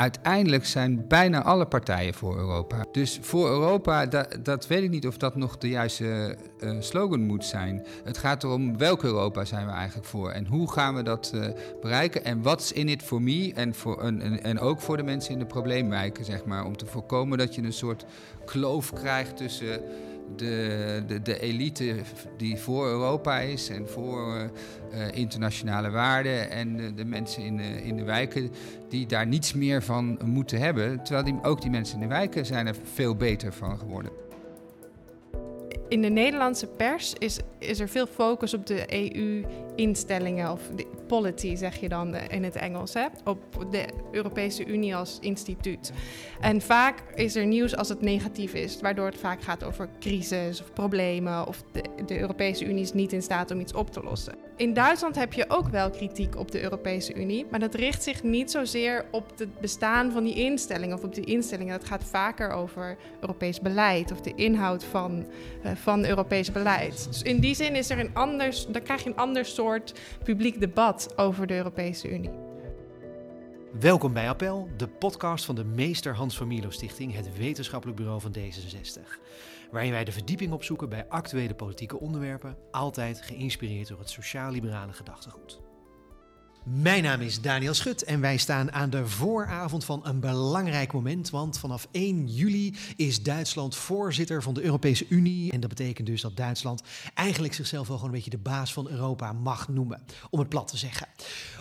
uiteindelijk zijn bijna alle partijen voor Europa. Dus voor Europa, dat, dat weet ik niet of dat nog de juiste uh, slogan moet zijn. Het gaat erom welk Europa zijn we eigenlijk voor en hoe gaan we dat uh, bereiken en wat is in it for me en, voor, en, en ook voor de mensen in de probleemwijken, zeg maar. Om te voorkomen dat je een soort kloof krijgt tussen de, de, de elite die voor Europa is en voor uh, internationale waarden en de, de mensen in de, in de wijken die daar niets meer van moeten hebben. Terwijl die, ook die mensen in de wijken zijn er veel beter van geworden. In de Nederlandse pers is, is er veel focus op de EU-instellingen, of de polity zeg je dan in het Engels, hè? op de Europese Unie als instituut. En vaak is er nieuws als het negatief is, waardoor het vaak gaat over crisis of problemen, of de Europese Unie is niet in staat om iets op te lossen. In Duitsland heb je ook wel kritiek op de Europese Unie, maar dat richt zich niet zozeer op het bestaan van die instellingen of op die instellingen. Het gaat vaker over Europees beleid of de inhoud van, uh, van Europees beleid. Dus in die zin is er een anders, dan krijg je een ander soort publiek debat over de Europese Unie. Welkom bij Appel, de podcast van de Meester Hans van Milo Stichting, het wetenschappelijk bureau van D66 waarin wij de verdieping opzoeken bij actuele politieke onderwerpen, altijd geïnspireerd door het sociaal-liberale gedachtegoed. Mijn naam is Daniel Schut en wij staan aan de vooravond van een belangrijk moment. Want vanaf 1 juli is Duitsland voorzitter van de Europese Unie. En dat betekent dus dat Duitsland eigenlijk zichzelf wel gewoon een beetje de baas van Europa mag noemen. Om het plat te zeggen.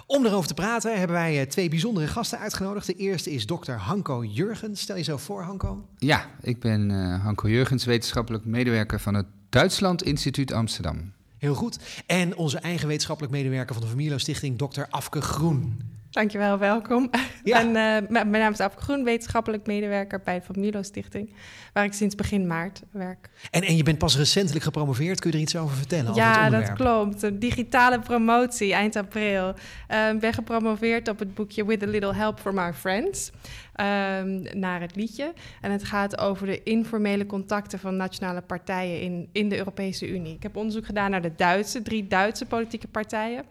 Om erover te praten hebben wij eh, twee bijzondere gasten uitgenodigd. De eerste is dokter Hanko Jurgens. Stel je zo voor, Hanko. Ja, ik ben uh, Hanko Jurgens, wetenschappelijk medewerker van het Duitsland Instituut Amsterdam. Heel goed. En onze eigen wetenschappelijk medewerker van de Familio Stichting, dokter Afke Groen. Dankjewel, welkom. Ja. En, uh, mijn naam is Afke Groen, wetenschappelijk medewerker bij de Familo Stichting, waar ik sinds begin maart werk. En, en je bent pas recentelijk gepromoveerd, kun je er iets over vertellen? Ja, dat klopt. Een digitale promotie eind april. Uh, ik ben gepromoveerd op het boekje With a Little Help from Our Friends. Um, naar het liedje. En het gaat over de informele contacten van nationale partijen in, in de Europese Unie. Ik heb onderzoek gedaan naar de Duitse, drie Duitse politieke partijen.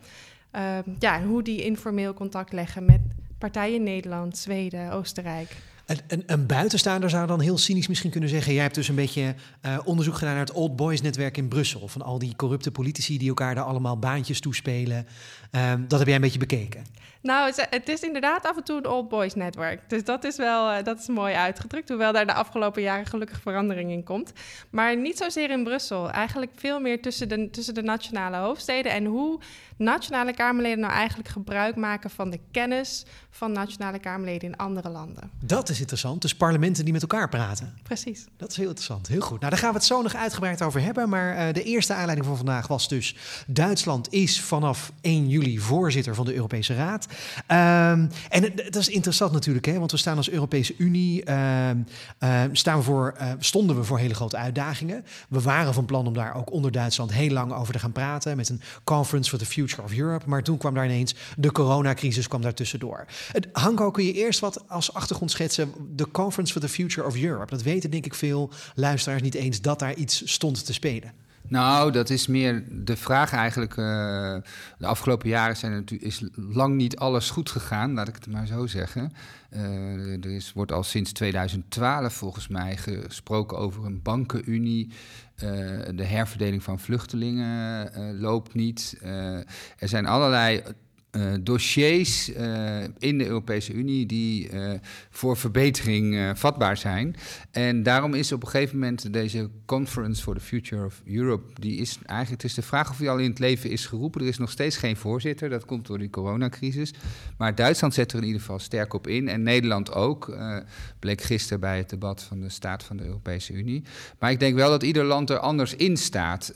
Uh, ja, hoe die informeel contact leggen met partijen in Nederland, Zweden, Oostenrijk. Een, een, een, buitenstaander zou dan heel cynisch misschien kunnen zeggen: jij hebt dus een beetje uh, onderzoek gedaan naar het Old Boys netwerk in Brussel. Van al die corrupte politici die elkaar daar allemaal baantjes toespelen. Uh, dat heb jij een beetje bekeken. Nou, het is inderdaad af en toe een Old Boys netwerk. Dus dat is wel uh, dat is mooi uitgedrukt. Hoewel daar de afgelopen jaren gelukkig verandering in komt. Maar niet zozeer in Brussel. Eigenlijk veel meer tussen de, tussen de nationale hoofdsteden. En hoe nationale Kamerleden nou eigenlijk gebruik maken van de kennis van nationale Kamerleden in andere landen. Dat is interessant. Dus parlementen die met elkaar praten. Precies. Dat is heel interessant. Heel goed. Nou, daar gaan we het zo nog uitgebreid over hebben. Maar uh, de eerste aanleiding van vandaag was dus... Duitsland is vanaf 1 juli voorzitter van de Europese Raad. Um, en dat is interessant natuurlijk, hè, want we staan als Europese Unie... Uh, staan voor, stonden we voor hele grote uitdagingen. We waren van plan om daar ook onder Duitsland heel lang over te gaan praten... met een Conference for the Future of Europe. Maar toen kwam daar ineens de coronacrisis kwam daar tussendoor. Hanko, kun je eerst wat als achtergrond schetsen? De Conference for the Future of Europe. Dat weten denk ik veel luisteraars niet eens dat daar iets stond te spelen. Nou, dat is meer de vraag eigenlijk. Uh, de afgelopen jaren zijn natuurlijk, is lang niet alles goed gegaan, laat ik het maar zo zeggen. Uh, er is, wordt al sinds 2012 volgens mij gesproken over een bankenunie. Uh, de herverdeling van vluchtelingen loopt niet. er zijn allerlei uh, dossiers uh, in de Europese Unie die uh, voor verbetering vatbaar zijn. En daarom is op een gegeven moment deze Conference for the Future of Europe, die is eigenlijk, het is de vraag of die al in het leven is geroepen. Er is nog steeds geen voorzitter, dat komt door die coronacrisis. Maar Duitsland zet er in ieder geval sterk op in en Nederland ook, bleek gisteren bij het debat van de staat van de Europese Unie. Maar ik denk wel dat ieder land er anders in staat.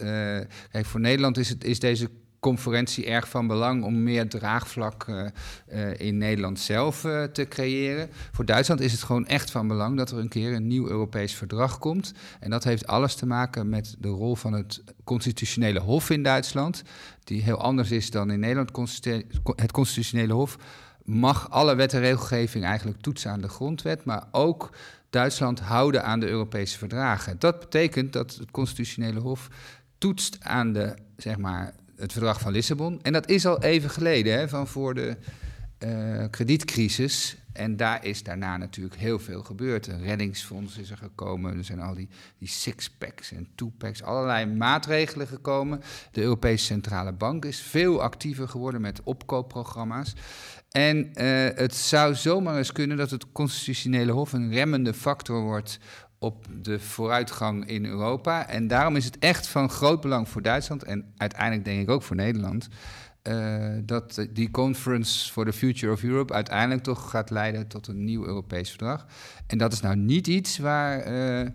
kijk, voor Nederland is, het, is deze conferentie erg van belang om meer draagvlak uh, uh, in Nederland zelf uh, te creëren. Voor Duitsland is het gewoon echt van belang dat er een keer een nieuw Europees verdrag komt. En dat heeft alles te maken met de rol van het constitutionele hof in Duitsland, die heel anders is dan in Nederland. Het constitutionele hof mag alle wet en regelgeving eigenlijk toetsen aan de grondwet, maar ook Duitsland houden aan de Europese verdragen. Dat betekent dat het constitutionele hof toetst aan de zeg maar, het verdrag van Lissabon. En dat is al even geleden, hè, van voor de uh, kredietcrisis. En daar is daarna natuurlijk heel veel gebeurd. Een reddingsfonds is er gekomen. Er zijn al die, die six-packs en two-packs. Allerlei maatregelen gekomen. De Europese Centrale Bank is veel actiever geworden met opkoopprogramma's. En uh, het zou zomaar eens kunnen dat het constitutionele hof een remmende factor wordt op de vooruitgang in Europa. En daarom is het echt van groot belang voor Duitsland en uiteindelijk denk ik ook voor Nederland. Uh, dat die Conference for the Future of Europe uiteindelijk toch gaat leiden tot een nieuw Europees verdrag. En dat is nou niet iets waar uh,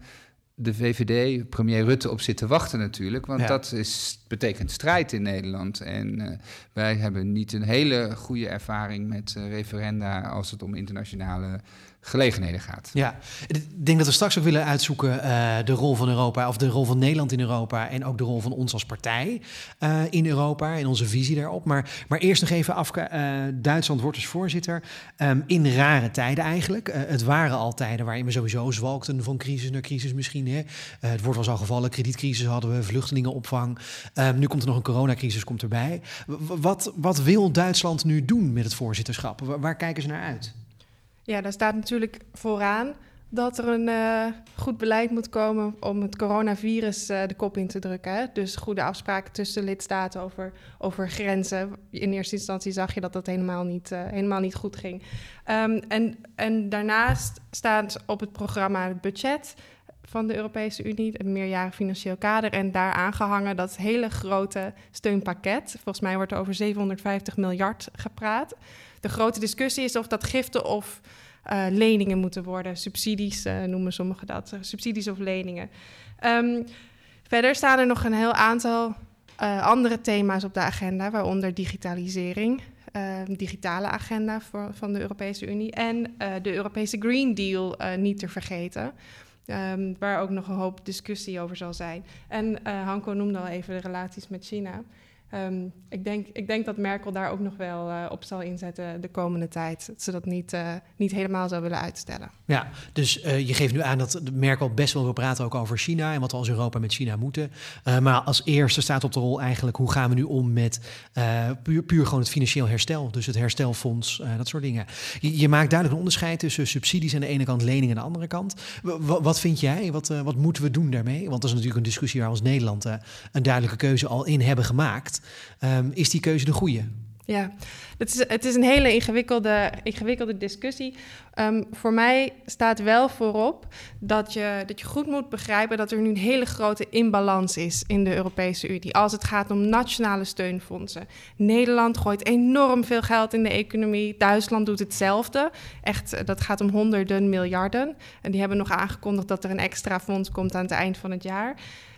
de VVD, premier Rutte, op zit te wachten natuurlijk. Want ja. dat is, betekent strijd in Nederland. En uh, wij hebben niet een hele goede ervaring met referenda als het om internationale gelegenheden gaat. Ja, ik denk dat we straks ook willen uitzoeken uh, de rol van Europa, of de rol van Nederland in Europa en ook de rol van ons als partij uh, in Europa en onze visie daarop. Maar, maar eerst nog even af, uh, Duitsland wordt dus voorzitter um, in rare tijden eigenlijk. het waren al tijden waarin we sowieso zwalkten van crisis naar crisis misschien. Hè. het wordt wel al gevallen, kredietcrisis hadden we, vluchtelingenopvang. Um, nu komt er nog een coronacrisis komt erbij. Wat, wat wil Duitsland nu doen met het voorzitterschap? Waar kijken ze naar uit? Ja, daar staat natuurlijk vooraan dat er een uh, goed beleid moet komen om het coronavirus uh, de kop in te drukken. Hè? Dus goede afspraken tussen lidstaten over, over grenzen. In eerste instantie zag je dat dat helemaal niet, uh, helemaal niet goed ging. Um, en, en daarnaast staat op het programma het budget van de Europese Unie, een meerjarig financieel kader. En daar aangehangen dat hele grote steunpakket. Volgens mij wordt er over 750 miljard gepraat. De grote discussie is of dat giften of uh, leningen moeten worden. Subsidies uh, noemen sommigen dat. Subsidies of leningen. Um, verder staan er nog een heel aantal uh, andere thema's op de agenda, waaronder digitalisering. digitale agenda voor, van de Europese Unie en de Europese Green Deal niet te vergeten. Um, waar ook nog een hoop discussie over zal zijn. En Hanko noemde al even de relaties met China. Um, ik, denk, ik denk dat Merkel daar ook nog wel uh, op zal inzetten de komende tijd. Dat ze dat niet, uh, niet helemaal zou willen uitstellen. Ja, dus uh, je geeft nu aan dat Merkel best wel wil praten ook over China en wat we als Europa met China moeten. maar als eerste staat op de rol eigenlijk hoe gaan we nu om met puur, puur gewoon het financieel herstel. Dus het herstelfonds, dat soort dingen. Je, je, maakt duidelijk een onderscheid tussen subsidies aan de ene kant, leningen aan de andere kant. Wat vind jij? Wat, wat moeten we doen daarmee? Want dat is natuurlijk een discussie waar we als Nederland een duidelijke keuze al in hebben gemaakt. Um, is die keuze de goede? Ja, het is, het is een hele ingewikkelde, ingewikkelde discussie. Um, voor mij staat wel voorop dat je, dat je goed moet begrijpen dat er nu een hele grote imbalans is in de Europese Unie. Als het gaat om nationale steunfondsen. Nederland gooit enorm veel geld in de economie. Duitsland doet hetzelfde. Echt, dat gaat om honderden miljarden. En die hebben nog aangekondigd dat er een extra fonds komt aan het eind van het jaar.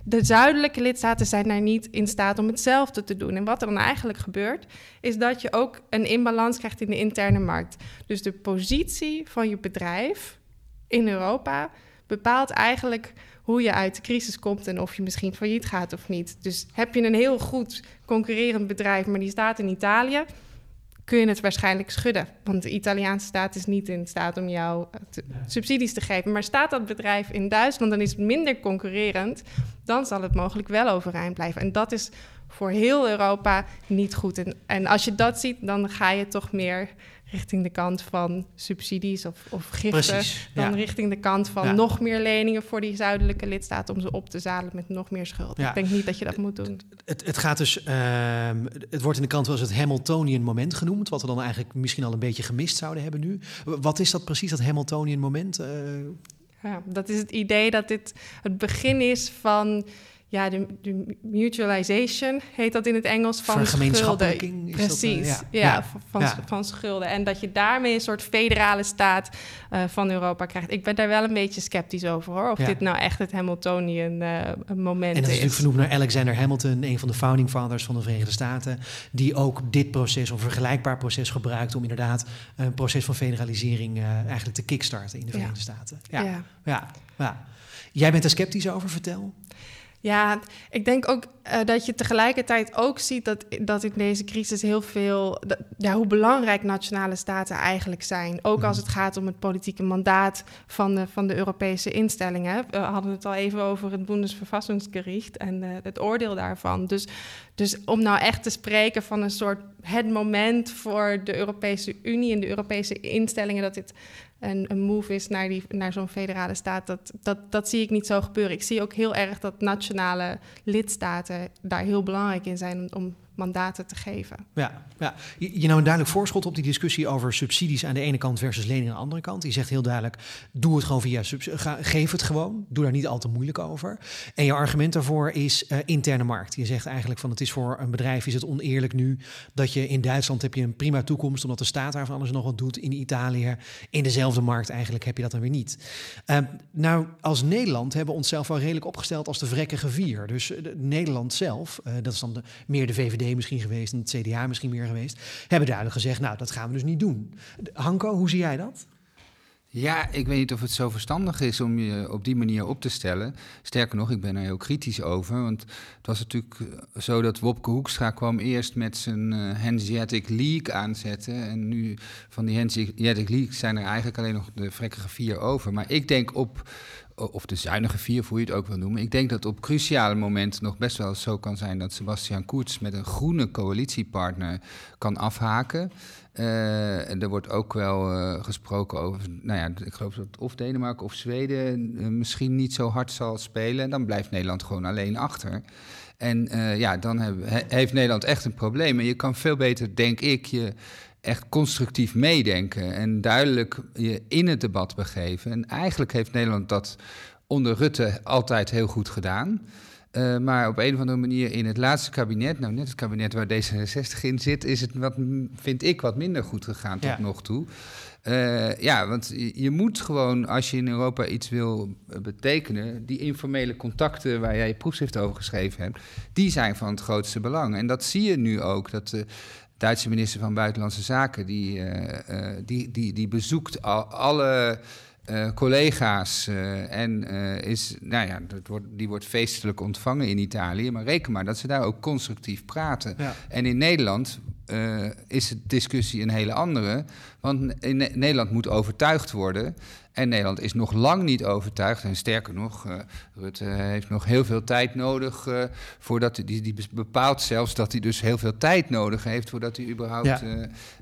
De zuidelijke lidstaten zijn daar niet in staat om hetzelfde te doen. En wat er dan eigenlijk gebeurt, is dat je ook een imbalans krijgt in de interne markt. Dus de positie van je bedrijf in Europa bepaalt eigenlijk hoe je uit de crisis komt en of je misschien failliet gaat of niet. Dus heb je een heel goed concurrerend bedrijf, maar die staat in Italië, kun je het waarschijnlijk schudden. Want de Italiaanse staat is niet in staat om jou eh, te, subsidies te geven. Maar staat dat bedrijf in Duitsland, dan is het minder concurrerend. Dan zal het mogelijk wel overeind blijven. En dat is voor heel Europa niet goed. En, en als je dat ziet, dan ga je toch meer richting de kant van subsidies of, of giften. Precies, dan richting de kant van ja. nog meer leningen voor die zuidelijke lidstaten om ze op te zadelen met nog meer schuld. Ja. Ik denk niet dat je dat moet doen. Het, het gaat dus, uh, het wordt in de kant wel eens het Hamiltonian moment genoemd, wat we dan eigenlijk misschien al een beetje gemist zouden hebben nu. Wat is dat precies, dat Hamiltonian moment? Uh... Ja, dat is het idee dat dit het begin is van ja, de, de, mutualization heet dat in het Engels van schulden. Precies, dat, uh, ja. ja, van, ja. van, schulden. En dat je daarmee een soort federale staat uh, van Europa krijgt. Ik ben daar wel een beetje sceptisch over hoor. Of dit nou echt het Hamiltonian uh, moment is. En dat is natuurlijk vernoemd naar Alexander Hamilton, een van de founding fathers van de Verenigde Staten, die ook dit proces of een vergelijkbaar proces gebruikt om inderdaad een proces van federalisering eigenlijk te kickstarten in de Verenigde Staten. Ja. Ja. Ja. Jij bent er sceptisch over, vertel. Ja, ik denk ook uh, dat je tegelijkertijd ook ziet dat, dat in deze crisis heel veel, dat, ja, hoe belangrijk nationale staten eigenlijk zijn. Ook als mhm. het gaat om het politieke mandaat van de, van de Europese instellingen. We hadden het al even over het Bundesverfassungsgericht en uh, het oordeel daarvan. Dus Dus om nou echt te spreken van een soort het moment voor de Europese Unie en de Europese instellingen dat dit een, een move is naar, die, naar zo'n federale staat, dat, dat, dat zie ik niet zo gebeuren. Ik zie ook heel erg dat nationale lidstaten daar heel belangrijk in zijn om mandaten te geven. Ja, ja. Je, nou een duidelijk voorschot op die discussie over subsidies aan de ene kant versus leningen aan de andere kant. Die zegt heel duidelijk, doe het gewoon via subsidies, geef het gewoon, doe daar niet al te moeilijk over. En je argument daarvoor is uh, interne markt. Je zegt eigenlijk van het is voor een bedrijf is het oneerlijk nu dat je in Duitsland heb je een prima toekomst omdat de staat daar van alles nog wat doet. In Italië, in dezelfde markt eigenlijk heb je dat dan weer niet. Uh, nou, als Nederland hebben we onszelf wel redelijk opgesteld als de vrekkige vier. Dus uh, Nederland zelf, dat is dan de, meer de VVD misschien geweest en het CDA misschien meer geweest, hebben duidelijk gezegd, nou, dat gaan we dus niet doen. Hanko, hoe zie jij dat? Ja, ik weet niet of het zo verstandig is om je op die manier op te stellen. Sterker nog, ik ben er heel kritisch over. Want het was natuurlijk eh, zo dat Wopke Hoekstra kwam eerst met zijn uh, Hanseatic League aanzetten. En nu van die Hanseatic League zijn er eigenlijk alleen nog de vrekkige vier over. Maar ik denk op of de zuinige vier, hoe je het ook wil noemen. Ik denk dat op cruciale momenten nog best wel zo kan zijn dat Sebastian Koerts met een groene coalitiepartner kan afhaken. Uh, er wordt ook wel uh, gesproken over, nou ja, ik geloof dat of Denemarken of Zweden uh, misschien niet zo hard zal spelen. En dan blijft Nederland gewoon alleen achter. En ja, dan heeft Nederland echt een probleem. En je kan veel beter, denk ik, je echt constructief meedenken en duidelijk je in het debat begeven. En eigenlijk heeft Nederland dat onder Rutte altijd heel goed gedaan. Uh, maar op een of andere manier in het laatste kabinet, nou net het kabinet waar D66 in zit, is het wat, vind ik, wat minder goed gegaan tot nog toe. Uh, ja, want je, moet gewoon, als je in Europa iets wil betekenen, die informele contacten waar jij je proefschrift over geschreven hebt, die zijn van het grootste belang. En dat zie je nu ook. Dat, Duitse minister van Buitenlandse Zaken, die, uh, die, die, die bezoekt al, alle uh, collega's en is, nou ja, dat wordt, die wordt feestelijk ontvangen in Italië. Maar reken maar dat ze daar ook constructief praten. Ja. En in Nederland is de discussie een hele andere. Want in Nederland moet overtuigd worden. En Nederland is nog lang niet overtuigd. En sterker nog, uh, Rutte heeft nog heel veel tijd nodig uh, voordat hij die, die bepaalt zelfs dat hij dus heel veel tijd nodig heeft voordat hij überhaupt ja.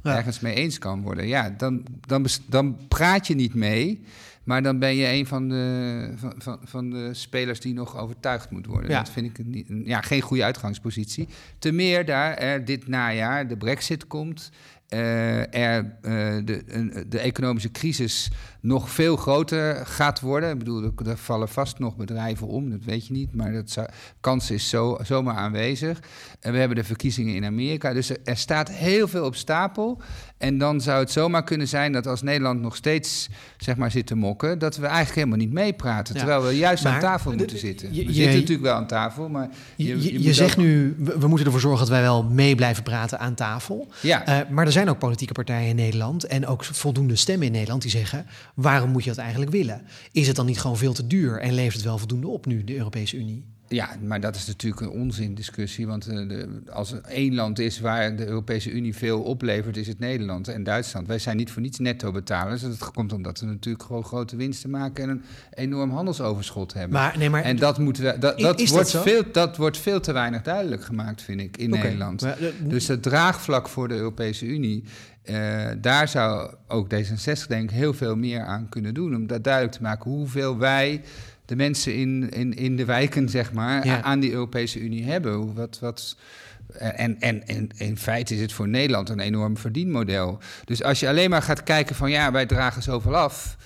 ja. ergens mee eens kan worden. Ja, dan, dan, dan praat je niet mee. Maar dan ben je een van de, van, van, van de spelers die nog overtuigd moet worden. Ja. Dat vind ik niet, ja, geen goede uitgangspositie. Te meer daar er dit najaar de brexit komt. Uh, er uh, de, de, economische crisis nog veel groter gaat worden. Ik bedoel, er, vallen vast nog bedrijven om, dat weet je niet, maar de kans is zo, zomaar aanwezig. En we hebben de verkiezingen in Amerika, dus er, er, staat heel veel op stapel. En dan zou het zomaar kunnen zijn dat als Nederland nog steeds zeg maar, zit te mokken, dat we eigenlijk helemaal niet meepraten. Ja. Terwijl we juist maar, aan tafel moeten zitten. Je, we zitten natuurlijk wel aan tafel, maar... Je, je, je zegt ook... nu, we, we, moeten ervoor zorgen dat wij wel mee blijven praten aan tafel. Ja. Uh, maar er zijn ook politieke partijen in Nederland en ook voldoende stemmen in Nederland die zeggen waarom moet je dat eigenlijk willen? Is het dan niet gewoon veel te duur en levert het wel voldoende op nu, de Europese Unie? Ja, maar dat is natuurlijk een onzindiscussie. Want uh, de, als er één land is waar de Europese Unie veel oplevert, is het Nederland en Duitsland. Wij zijn niet voor niets netto betalers. Dat komt omdat we natuurlijk gewoon grote winsten maken en een enorm handelsoverschot hebben. Maar, nee, maar, en dat, moeten we, dat, dat, is wordt dat, veel, dat wordt veel te weinig duidelijk gemaakt, vind ik, in okay. Nederland. Maar, uh, dus het draagvlak voor de Europese Unie uh, daar zou ook D66 denk ik heel veel meer aan kunnen doen. Om dat duidelijk te maken hoeveel wij, de mensen in, in, in de wijken, zeg maar, ja. aan die Europese Unie hebben. Wat, wat, en, en, en in feite is het voor Nederland een enorm verdienmodel. Dus als je alleen maar gaat kijken van ja, wij dragen zoveel af.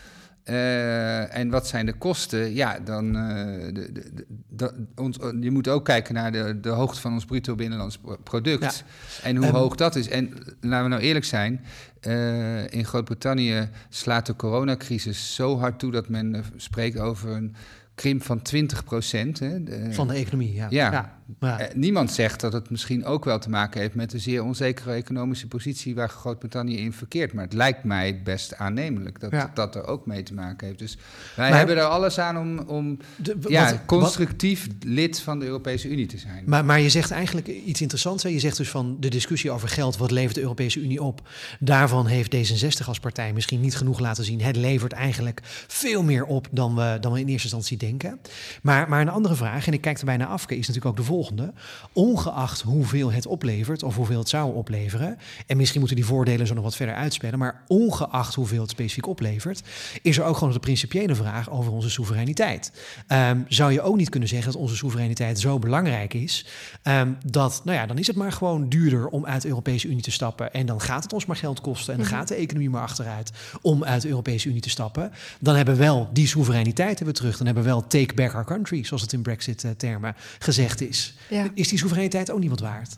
Uh, en wat zijn de kosten? Ja, dan. Uh, de, de, de, ons, je moet ook kijken naar de, de hoogte van ons bruto binnenlands product. Ja. En hoe um, hoog dat is. En laten we nou eerlijk zijn. Uh, in Groot-Brittannië slaat de coronacrisis zo hard toe dat men spreekt over een krimp van 20 procent. Van de economie, ja. ja. ja. Ja. Eh, niemand zegt dat het misschien ook wel te maken heeft met de zeer onzekere economische positie waar Groot-Brittannië in verkeert. Maar het lijkt mij best aannemelijk dat ja. dat er ook mee te maken heeft. Dus wij maar, hebben er alles aan om, om de, ja, wat, constructief wat, lid van de Europese Unie te zijn. Maar, maar je zegt eigenlijk iets interessants. Hè? Je zegt dus van de discussie over geld, wat levert de Europese Unie op? Daarvan heeft D66 als partij misschien niet genoeg laten zien. Het levert eigenlijk veel meer op dan we, dan we in eerste instantie denken. Maar, maar een andere vraag, en ik kijk er bijna af, is natuurlijk ook de volgende volgende. Ongeacht hoeveel het oplevert of hoeveel het zou opleveren. En misschien moeten die voordelen zo nog wat verder uitspellen. Maar ongeacht hoeveel het specifiek oplevert, is er ook gewoon de principiële vraag over onze soevereiniteit. Ehm, zou je ook niet kunnen zeggen dat onze soevereiniteit zo belangrijk is ehm, dat, nou ja, dan is het maar gewoon duurder om uit de Europese Unie te stappen. En dan gaat het ons maar geld kosten en dan mhm. gaat de economie maar achteruit om uit de Europese Unie te stappen. Dan hebben we wel die soevereiniteit hebben we terug. Dan hebben we wel take back our country, zoals het in Brexit-termen gezegd is. Is die soevereiniteit ook niet wat waard?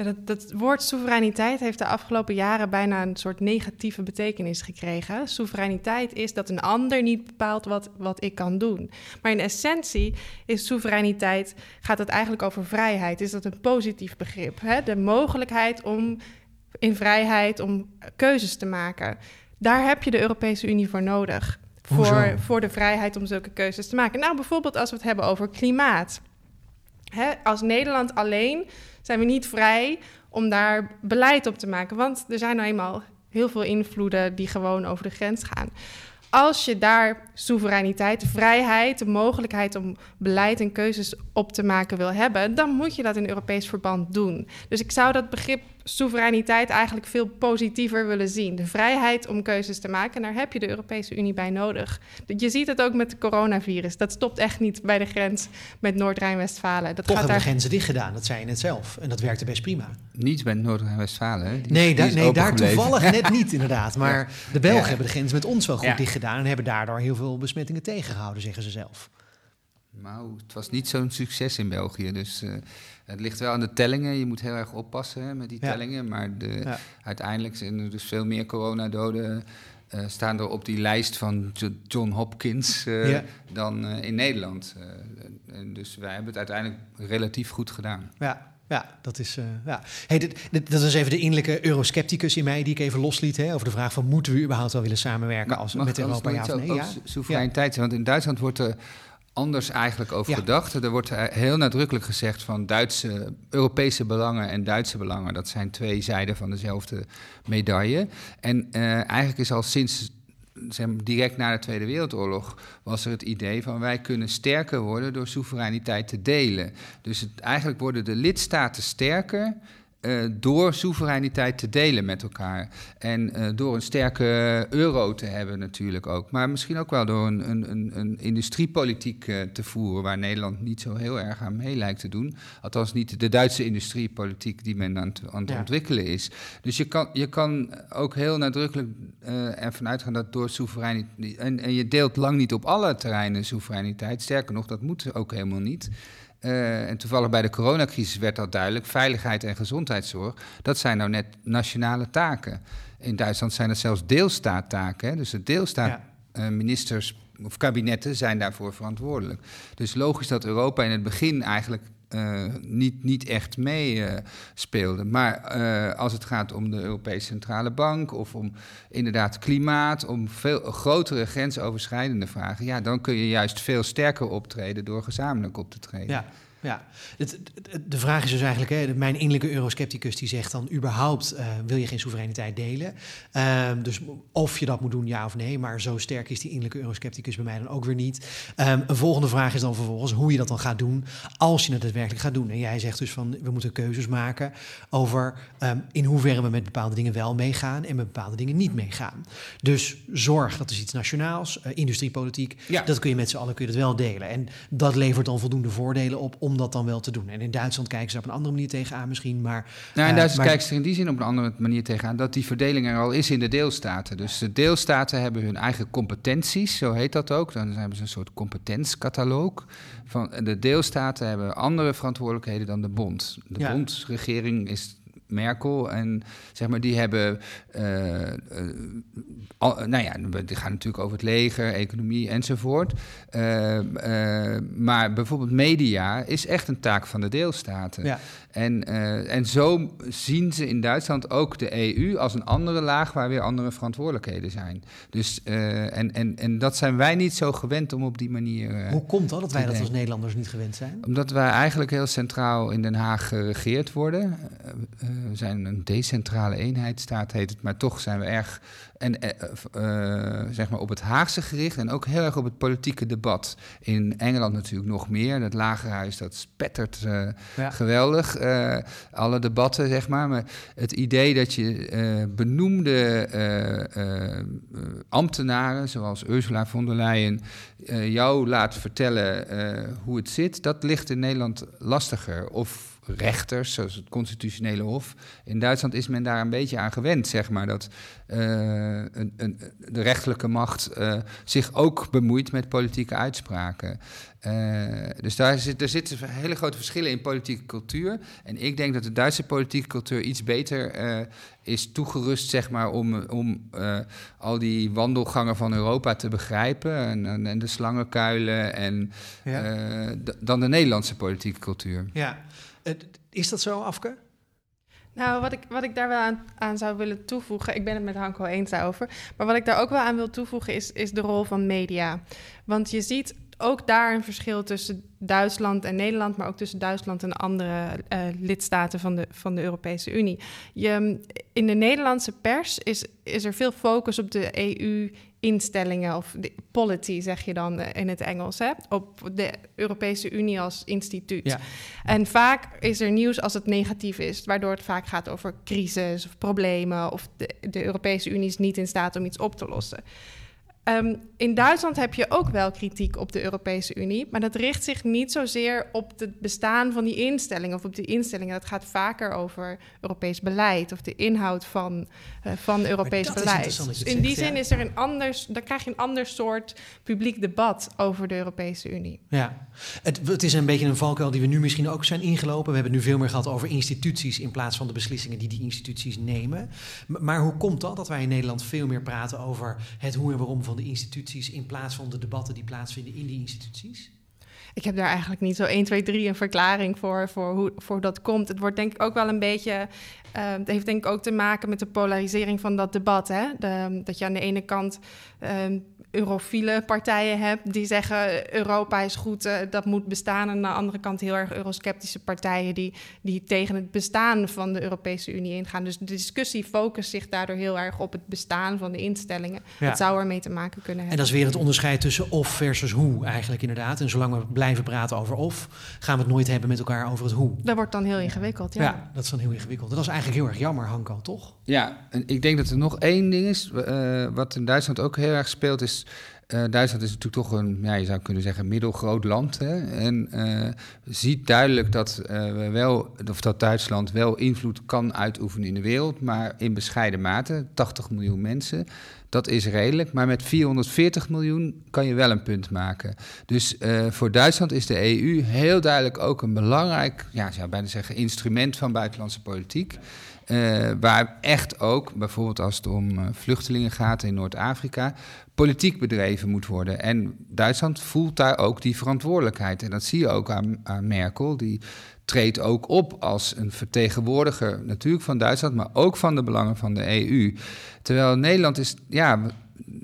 Ja, dat, dat, woord soevereiniteit heeft de afgelopen jaren bijna een soort negatieve betekenis gekregen. Soevereiniteit is dat een ander niet bepaalt wat, wat ik kan doen. Maar in essentie is soevereiniteit, gaat het eigenlijk over vrijheid. Is dat een positief begrip? Hè? De mogelijkheid om in vrijheid, om keuzes te maken. Daar heb je de Europese Unie voor nodig. Voor, voor de vrijheid om zulke keuzes te maken. Nou, bijvoorbeeld als we het hebben over klimaat. Hè, als Nederland alleen zijn we niet vrij om daar beleid op te maken. Want er zijn nou eenmaal heel veel invloeden die gewoon over de grens gaan. Als je daar soevereiniteit, vrijheid, de mogelijkheid om beleid en keuzes op te maken wil hebben, dan moet je dat in Europees verband doen. Dus ik zou dat begrip soevereiniteit eigenlijk veel positiever willen zien. De vrijheid om keuzes te maken. En daar heb je de Europese Unie bij nodig. Je ziet het ook met het coronavirus. Dat stopt echt niet bij de grens met Noord-Rijn-Westfalen. Toch gaat hebben daar... de grenzen dicht gedaan, dat zei je net zelf. En dat werkte best prima. Niet met Noord-Rijn-Westfalen. Nee, nee daar toevallig net niet inderdaad. Maar de Belgen hebben de grens met ons wel goed dicht gedaan... en hebben daardoor heel veel besmettingen tegengehouden, zeggen ze zelf. Nou, het was niet zo'n succes in België. Dus uh, het ligt wel aan de tellingen. Je moet heel erg oppassen hè, met die tellingen. Maar de, uiteindelijk zijn er dus veel meer coronadoden. Uh, staan er op die lijst van John Hopkins uh, dan in Nederland. dus wij hebben het uiteindelijk relatief goed gedaan. Ja, ja, dat is. Ja. Hey, dit, dit, dat is even de innerlijke euroscepticus in mij die ik even losliet. Hè, over de vraag van moeten we überhaupt wel willen samenwerken als, met Europa? Ja of nee? Ja? Soevereiniteit. Want in Duitsland wordt er anders eigenlijk over gedacht. Er wordt heel nadrukkelijk gezegd van Duitse, Europese belangen en Duitse belangen. Dat zijn twee zijden van dezelfde medaille. En uh, eigenlijk is al sinds zeg direct na de Tweede Wereldoorlog was er het idee van wij kunnen sterker worden door soevereiniteit te delen. Dus het, eigenlijk worden de lidstaten sterker uh, door soevereiniteit te delen met elkaar. En uh, door een sterke euro te hebben natuurlijk ook. Maar misschien ook wel door een, een, een industriepolitiek uh, te voeren... waar Nederland niet zo heel erg aan mee lijkt te doen. Althans niet de Duitse industriepolitiek die men aan het, aan het ontwikkelen is. Dus je kan, je kan ook heel nadrukkelijk ervan uitgaan dat door soevereiniteit... En, en je deelt lang niet op alle terreinen soevereiniteit. Sterker nog, dat moet ook helemaal niet... Uh, en toevallig bij de coronacrisis werd dat duidelijk. Veiligheid en gezondheidszorg, dat zijn nou net nationale taken. In Duitsland zijn dat zelfs deelstaattaken. Dus de deelstaatministers of kabinetten zijn daarvoor verantwoordelijk. Dus logisch dat Europa in het begin eigenlijk uh, niet, niet echt meespeelde. Uh, maar uh, als het gaat om de Europese Centrale Bank of om inderdaad klimaat, om veel grotere grensoverschrijdende vragen, ja, dan kun je juist veel sterker optreden door gezamenlijk op te treden. Ja. Ja, het, de vraag is dus eigenlijk, hè, mijn innerlijke euroscepticus die zegt dan überhaupt uh, wil je geen soevereiniteit delen. Uh, dus of je dat moet doen, ja of nee. Maar zo sterk is die innerlijke euroscepticus bij mij dan ook weer niet. Um, een volgende vraag is dan vervolgens hoe je dat dan gaat doen als je het daadwerkelijk gaat doen. En jij zegt dus van we moeten keuzes maken over um, in hoeverre we met bepaalde dingen wel meegaan en met bepaalde dingen niet meegaan. Dus zorg, dat is iets nationaals, uh, industriepolitiek, ja. dat kun je met z'n allen kun je dat wel delen. En dat levert dan voldoende voordelen op om dat dan wel te doen. En in Duitsland kijken ze op een andere manier tegenaan misschien, maar... Nou, in uh, Duitsland kijken ze er in die zin op een andere manier tegenaan... dat die verdeling er al is in de deelstaten. Dus de deelstaten hebben hun eigen competenties, zo heet dat ook. Dan hebben ze een soort competentiecataloog. Van, de deelstaten hebben andere verantwoordelijkheden dan de bond. De ja. bondregering is Merkel. En zeg maar, die hebben. Uh, nou ja, die gaan natuurlijk over het leger, economie enzovoort. Uh, maar bijvoorbeeld media is echt een taak van de deelstaten. Ja. En, uh, en zo zien ze in Duitsland ook de EU als een andere laag waar weer andere verantwoordelijkheden zijn. Dus, uh, en, en, en dat zijn wij niet zo gewend om op die manier. Uh, Hoe komt dat dat wij dat als Nederlanders niet gewend zijn? Omdat wij eigenlijk heel centraal in Den Haag geregeerd worden. we zijn een decentrale eenheidsstaat, heet het, maar toch zijn we erg en, zeg maar op het Haagse gericht en ook heel erg op het politieke debat. In Engeland natuurlijk nog meer. Het lagerhuis dat spettert ja. geweldig. Uh, alle debatten, zeg maar. Maar het idee dat je uh, benoemde uh, ambtenaren, zoals Ursula von der Leyen, jou laat vertellen hoe het zit, dat ligt in Nederland lastiger. Of rechters, zoals het constitutionele hof. In Duitsland is men daar een beetje aan gewend, zeg maar, dat uh, een, een, de rechterlijke macht uh, zich ook bemoeit met politieke uitspraken. Uh, dus daar, zit, er zitten hele grote verschillen in politieke cultuur. En ik denk dat de Duitse politieke cultuur iets beter is toegerust, zeg maar, om, om al die wandelgangen van Europa te begrijpen. En, en de slangenkuilen en ja. dan de Nederlandse politieke cultuur. Ja. Is dat zo, Afke? Nou, wat ik, wat ik daar wel aan, zou willen toevoegen, ik ben het met Hanko eens over, maar wat ik daar ook wel aan wil toevoegen is, is de rol van media. Want je ziet ook daar een verschil tussen Duitsland en Nederland, maar ook tussen Duitsland en andere uh, lidstaten van de, van de Europese Unie. Je, in de Nederlandse pers is, is er veel focus op de EU instellingen of de polity zeg je dan eh, in het Engels, hè? op de Europese Unie als instituut. Ja. En vaak is er nieuws als het negatief is, waardoor het vaak gaat over crisis of problemen of de, de Europese Unie is niet in staat om iets op te lossen. Um, in Duitsland heb je ook wel kritiek op de Europese Unie, maar dat richt zich niet zozeer op het bestaan van die instellingen of op die instellingen. Dat gaat vaker over Europees beleid of de inhoud van, uh, van Europees beleid. Dus in die zin is er een anders, dan krijg je een ander soort publiek debat over de Europese Unie. Ja, het, het is een beetje een valkuil die we nu misschien ook zijn ingelopen. We hebben het nu veel meer gehad over instituties in plaats van de beslissingen die die instituties nemen. Maar hoe komt dat dat wij in Nederland veel meer praten over het hoe en waarom van de instituties in plaats van de debatten die plaatsvinden in die instituties? Ik heb daar eigenlijk niet zo 1, 2, 3 een verklaring voor, voor hoe voor dat komt. Het wordt denk ik ook wel een beetje. Uh, het heeft denk ik ook te maken met de polarisering van dat debat. Hè? De, dat je aan de ene kant uh, eurofiele partijen hebt die zeggen Europa is goed, uh, dat moet bestaan. En aan de andere kant heel erg eurosceptische partijen die, die tegen het bestaan van de Europese Unie ingaan. Dus de discussie focust zich daardoor heel erg op het bestaan van de instellingen. Ja. Dat zou ermee te maken kunnen hebben. En dat is weer het onderscheid tussen of versus hoe eigenlijk inderdaad. En zolang we blijven praten over of, gaan we het nooit hebben met elkaar over het hoe. Dat wordt dan heel ingewikkeld, ja. Ja, dat is dan heel ingewikkeld. Dat is eigenlijk heel erg jammer, Hanko, toch? Ja, en ik denk dat er nog één ding is, uh, wat in Duitsland ook heel erg speelt, is uh, Duitsland is natuurlijk toch een, ja, je zou kunnen zeggen, middelgroot land. Hè? En uh, ziet duidelijk dat, uh, we wel, of dat Duitsland wel invloed kan uitoefenen in de wereld, maar in bescheiden mate. 80 miljoen mensen, dat is redelijk. Maar met 440 miljoen kan je wel een punt maken. Dus voor Duitsland is de EU heel duidelijk ook een belangrijk, ja, zou bijna zeggen, instrument van buitenlandse politiek. Uh, waar echt ook, bijvoorbeeld als het om uh, vluchtelingen gaat in Noord-Afrika, politiek bedreven moet worden. En Duitsland voelt daar ook die verantwoordelijkheid. En dat zie je ook aan, aan Merkel. Die treedt ook op als een vertegenwoordiger natuurlijk van Duitsland, maar ook van de belangen van de EU. Terwijl Nederland is, ja,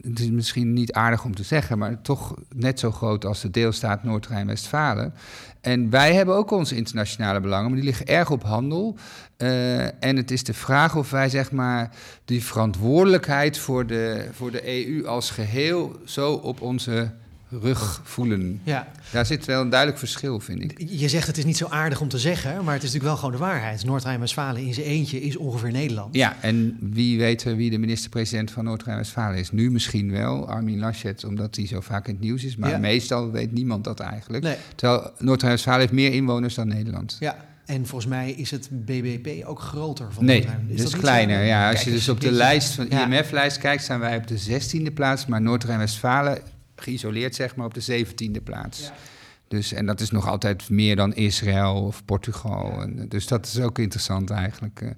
het is misschien niet aardig om te zeggen, maar toch net zo groot als de deelstaat Noord-Rijn-Westfalen. En wij hebben ook onze internationale belangen, maar die liggen erg op handel. Uh, en het is de vraag of wij zeg maar die verantwoordelijkheid voor de, voor de EU als geheel zo op onze rug voelen. Ja. Daar zit wel een duidelijk verschil, vind ik. Je zegt het is niet zo aardig om te zeggen, maar het is natuurlijk wel gewoon de waarheid. Noord-Rijn-Westfalen in zijn eentje is ongeveer Nederland. Ja, en wie weet wie de minister-president van Noord-Rijn-Westfalen is? Nu misschien wel, Armin Laschet, omdat hij zo vaak in het nieuws is. Maar meestal weet niemand dat eigenlijk. Nee. Terwijl Noord-Rijn-Westfalen heeft meer inwoners dan Nederland. Ja, en volgens mij is het BBP ook groter. Van nee, is dat is kleiner. Ja, als je dus op de lijst van IMF-lijst kijkt, staan wij op de 16e plaats. Maar Noord-Rijn-Westfalen geïsoleerd zeg maar op de zeventiende plaats. Ja. Dus, en dat is nog altijd meer dan Israël of Portugal. En, dus dat is ook interessant eigenlijk.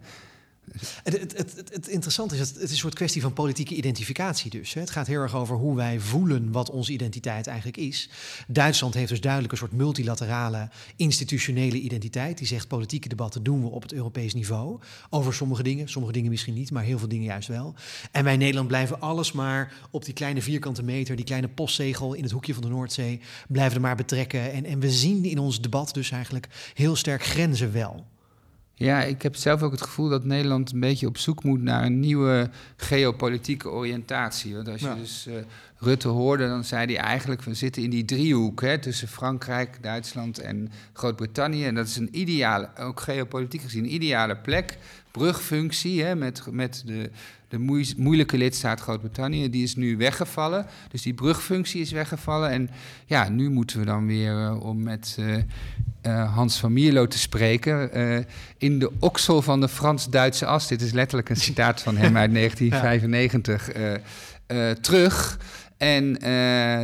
Het, het, het, interessante is, het is een soort kwestie van politieke identificatie dus. Het gaat heel erg over hoe wij voelen wat onze identiteit eigenlijk is. Duitsland heeft dus duidelijk een soort multilaterale institutionele identiteit. Die zegt politieke debatten doen we op het Europees niveau. Over sommige dingen, sommige dingen misschien niet, maar heel veel dingen juist wel. En wij in Nederland blijven alles maar op die kleine vierkante meter, die kleine postzegel in het hoekje van de Noordzee, blijven er maar betrekken. En, en we zien in ons debat dus eigenlijk heel sterk grenzen wel. Ja, ik heb zelf ook het gevoel dat Nederland een beetje op zoek moet naar een nieuwe geopolitieke oriëntatie. Want als je dus uh, Rutte hoorde, dan zei hij eigenlijk: we zitten in die driehoek hè, tussen Frankrijk, Duitsland en Groot-Brittannië. En dat is een ideale, ook geopolitiek gezien, een ideale plek. Brugfunctie hè, met, met de de moeilijke lidstaat Groot-Brittannië, die is nu weggevallen. Dus die brugfunctie is weggevallen. En ja, nu moeten we dan weer, uh, om met uh, uh, Hans van Mierlo te spreken, in de oksel van de Frans-Duitse as, dit is letterlijk een citaat van hem uit 1995, terug. En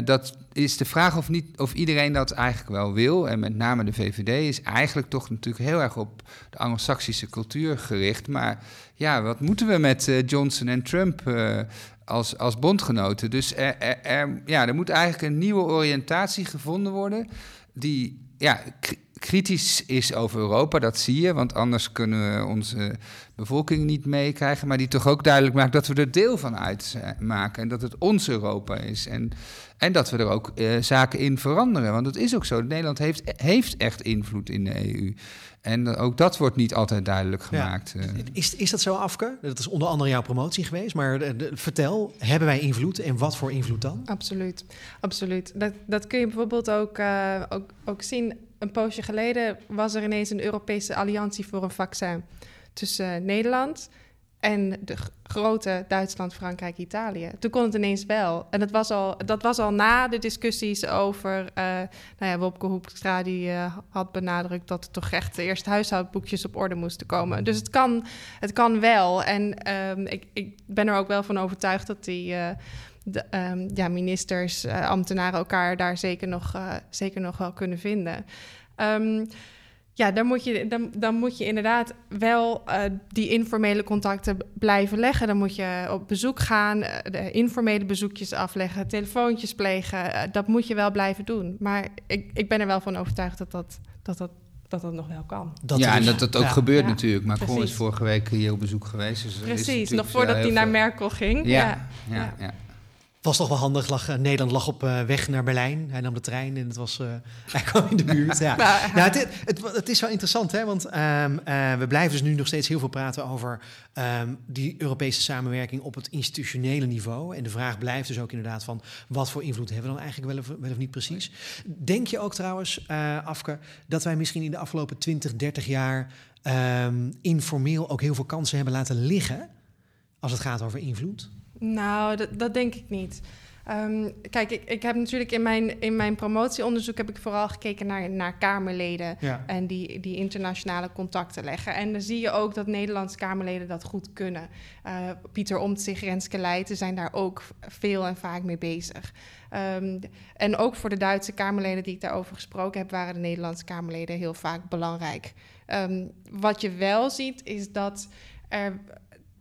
dat is de vraag of, niet, of iedereen dat eigenlijk wel wil. En met name de VVD is eigenlijk toch natuurlijk heel erg op de Anglo-Saxische cultuur gericht. Maar ja, wat moeten we met uh, Johnson en Trump uh, als, als bondgenoten? Dus er, er, ja, er moet eigenlijk een nieuwe oriëntatie gevonden worden. Die ja, kritisch is over Europa, dat zie je, want anders kunnen we onze bevolking niet meekrijgen, maar die toch ook duidelijk maakt dat we er deel van uitmaken en dat het ons Europa is en, en dat we er ook uh, zaken in veranderen. Want het is ook zo, Nederland heeft, heeft echt invloed in de EU. En ook dat wordt niet altijd duidelijk gemaakt. Ja. Eh. Is, is dat zo, Afke? Dat is onder andere jouw promotie geweest. Maar de, vertel, hebben wij invloed en wat voor invloed dan? Absoluut, absoluut. Dat, dat kun je bijvoorbeeld ook, uh, ook, ook zien een poosje geleden was er ineens een Europese alliantie voor een vaccin tussen uh, Nederland en de grote Duitsland, Frankrijk, Italië. Toen kon het ineens wel. En dat was al, dat was al na de discussies over... Uh, nou ja, Wopke Hoekstra die uh, had benadrukt... dat er toch echt eerst huishoudboekjes op orde moesten komen. Dus het kan, het kan wel. En um, ik, ik ben er ook wel van overtuigd dat die... Uh, de, um, ja, ministers, ambtenaren elkaar daar zeker nog, zeker nog wel kunnen vinden. Um, ja, dan moet, je, dan, dan moet je inderdaad wel uh, die informele contacten blijven leggen. Dan moet je op bezoek gaan, de informele bezoekjes afleggen, telefoontjes plegen. dat moet je wel blijven doen. Maar ik, ik ben er wel van overtuigd dat dat, dat, dat dat dat nog wel kan. Dat ja, en dat dat ook ja. gebeurt ja, natuurlijk. Macron precies. is vorige week hier op bezoek geweest. Dus precies, nog voordat hij naar Merkel ging. Ja, ja, ja was toch wel handig. Lag, uh, Nederland lag op uh, weg naar Berlijn. Hij nam de trein en het was, uh, hij kwam in de buurt. ja. nou, het, het, het, is wel interessant, hè? want um, we blijven dus nu nog steeds heel veel praten over um, die Europese samenwerking op het institutionele niveau. En de vraag blijft dus ook inderdaad van wat voor invloed hebben we dan eigenlijk wel of, wel of niet precies. Denk je ook trouwens, Afke, dat wij misschien in de afgelopen 20, 30 jaar um, informeel ook heel veel kansen hebben laten liggen als het gaat over invloed? Nou, dat, dat denk ik niet. Um, kijk, ik, ik heb natuurlijk in mijn, in mijn promotieonderzoek heb ik vooral gekeken naar, naar Kamerleden ja. en die, die internationale contacten leggen. En dan zie je ook dat Nederlandse Kamerleden dat goed kunnen. Uh, Pieter Omtzigt, Renske Leijten zijn daar ook veel en vaak mee bezig. Um, en ook voor de Duitse Kamerleden die ik daarover gesproken heb, waren de Nederlandse Kamerleden heel vaak belangrijk. Um, wat je wel ziet, is dat er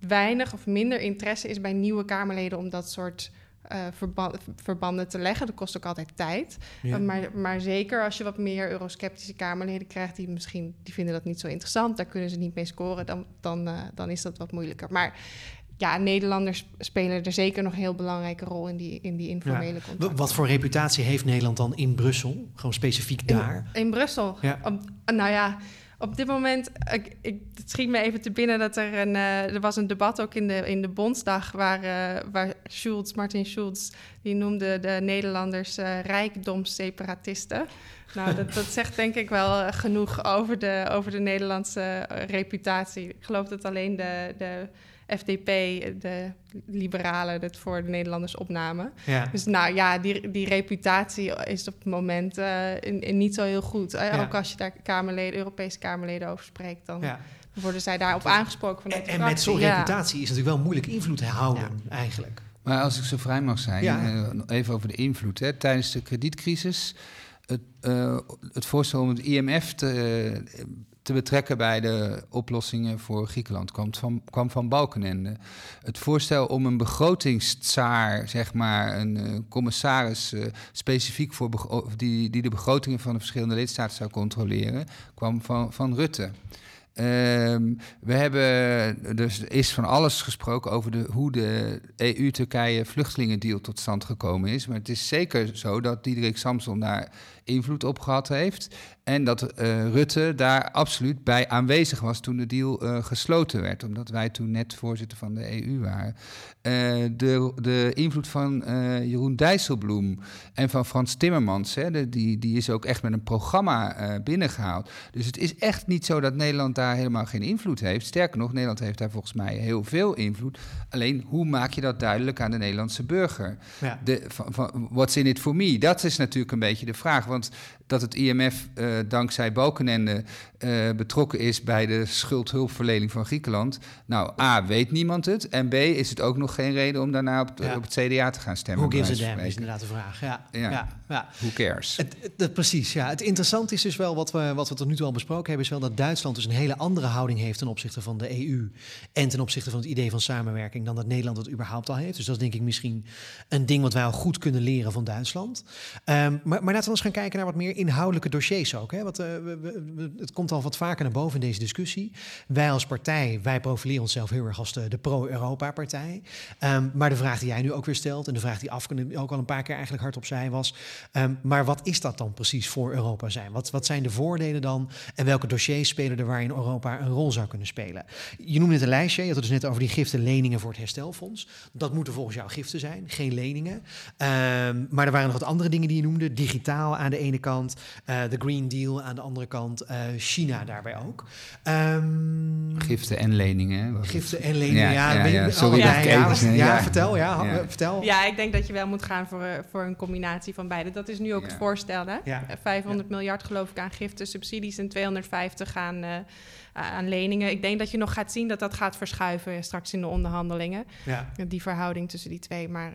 weinig of minder interesse is bij nieuwe Kamerleden om dat soort uh, verba verbanden te leggen. Dat kost ook altijd tijd. Ja. Uh, maar, maar zeker als je wat meer eurosceptische Kamerleden krijgt, die misschien die vinden dat niet zo interessant, daar kunnen ze niet mee scoren, dan, dan, uh, dan is dat wat moeilijker. Maar ja, Nederlanders spelen er zeker nog een heel belangrijke rol in die, in die informele ja. contacten. Wat voor reputatie heeft Nederland dan in Brussel? Gewoon specifiek daar? In, in Brussel? Ja. Nou ja, op dit moment, ik, ik, het schiet me even te binnen dat er een, uh, er was een debat ook in de, in de Bondsdag waar, uh, waar Schulz, Martin Schulz, die noemde de Nederlanders uh, rijkdomsseparatisten. Nou, dat, dat zegt denk ik wel genoeg over de, over de Nederlandse reputatie. Ik geloof dat alleen de, de FDP, de liberalen, het voor de Nederlanders opnamen. Ja. Dus nou ja, die, die reputatie is op het moment uh, in, in niet zo heel goed. Ja. Ook als je daar Kamerleden, Europese Kamerleden over spreekt, dan ja. worden zij daarop aangesproken. Vanuit en, en met zo'n reputatie is het natuurlijk wel moeilijk invloed te houden, eigenlijk. Maar als ik zo vrij mag zijn, uh, even over de invloed. Hè. Tijdens de kredietcrisis, het, uh, het voorstel om het IMF te te betrekken bij de oplossingen voor Griekenland kwam van, kwam van Balkenende. Het voorstel om een begrotingstsaar, zeg maar, een uh, commissaris uh, specifiek voor die, die de begrotingen van de verschillende lidstaten zou controleren, kwam van, van Rutte. Um, we hebben, dus is van alles gesproken over de, hoe de EU-Turkije vluchtelingendeal tot stand gekomen is. Maar het is zeker zo dat Diederik Samson daar invloed op gehad heeft. En dat uh, Rutte daar absoluut bij aanwezig was toen de deal uh, gesloten werd, omdat wij toen net voorzitter van de EU waren. Uh, de, de invloed van Jeroen Dijsselbloem en van Frans Timmermans, hè, de, die, die is ook echt met een programma binnengehaald. Dus het is echt niet zo dat Nederland daar helemaal geen invloed heeft. Sterker nog, Nederland heeft daar volgens mij heel veel invloed. Alleen, hoe maak je dat duidelijk aan de Nederlandse burger? Ja. De, van, van, what's in it for me? Dat is natuurlijk een beetje de vraag. Want dat het IMF uh, dankzij Balkenende uh, betrokken is bij de schuldhulpverlening van Griekenland. Nou, A, weet niemand het. En B, is het ook nog geen reden om daarna op, ja. op het CDA te gaan stemmen. Hoe gives a damn, is inderdaad de vraag. Ja, ja. ja, ja. Who cares? Het, het, precies, ja. Het interessante is dus wel, wat we, wat we tot nu toe al besproken hebben... is wel dat Duitsland dus een hele andere houding heeft... ten opzichte van de EU en ten opzichte van het idee van samenwerking... dan dat Nederland het überhaupt al heeft. Dus dat is denk ik misschien een ding wat wij al goed kunnen leren van Duitsland. Um, maar, maar laten we eens gaan kijken naar wat meer inhoudelijke dossiers ook. Hè? Want, we, het komt al wat vaker naar boven in deze discussie. Wij als partij, wij profileren onszelf heel erg als de, pro-Europa-partij. Um, maar de vraag die jij nu ook weer stelt... en de vraag die Afken ook al een paar keer eigenlijk hardop zei was... Um, maar wat is dat dan precies voor Europa zijn? Wat, wat zijn de voordelen dan? En welke dossiers spelen er waarin Europa een rol zou kunnen spelen? Je noemde het een lijstje. Je had het dus net over die giften leningen voor het herstelfonds. Dat moeten volgens jou giften zijn, geen leningen. Um, maar er waren nog wat andere dingen die je noemde. Digitaal aan de ene kant, uh, de Green Deal aan de andere kant, uh, China daarbij ook. Um, giften en leningen. Giften en leningen, ja. ja, ja, ja. Sorry, ja, ja, ja, vertel, ja, vertel. Ja, ik denk dat je wel moet gaan voor, voor een combinatie van beide. Dat is nu ook het voorstel. Hè? 500 miljard geloof ik aan giften, subsidies en 250 aan, uh, aan leningen. Ik denk dat je nog gaat zien dat dat gaat verschuiven straks in de onderhandelingen. Die verhouding tussen die twee. Maar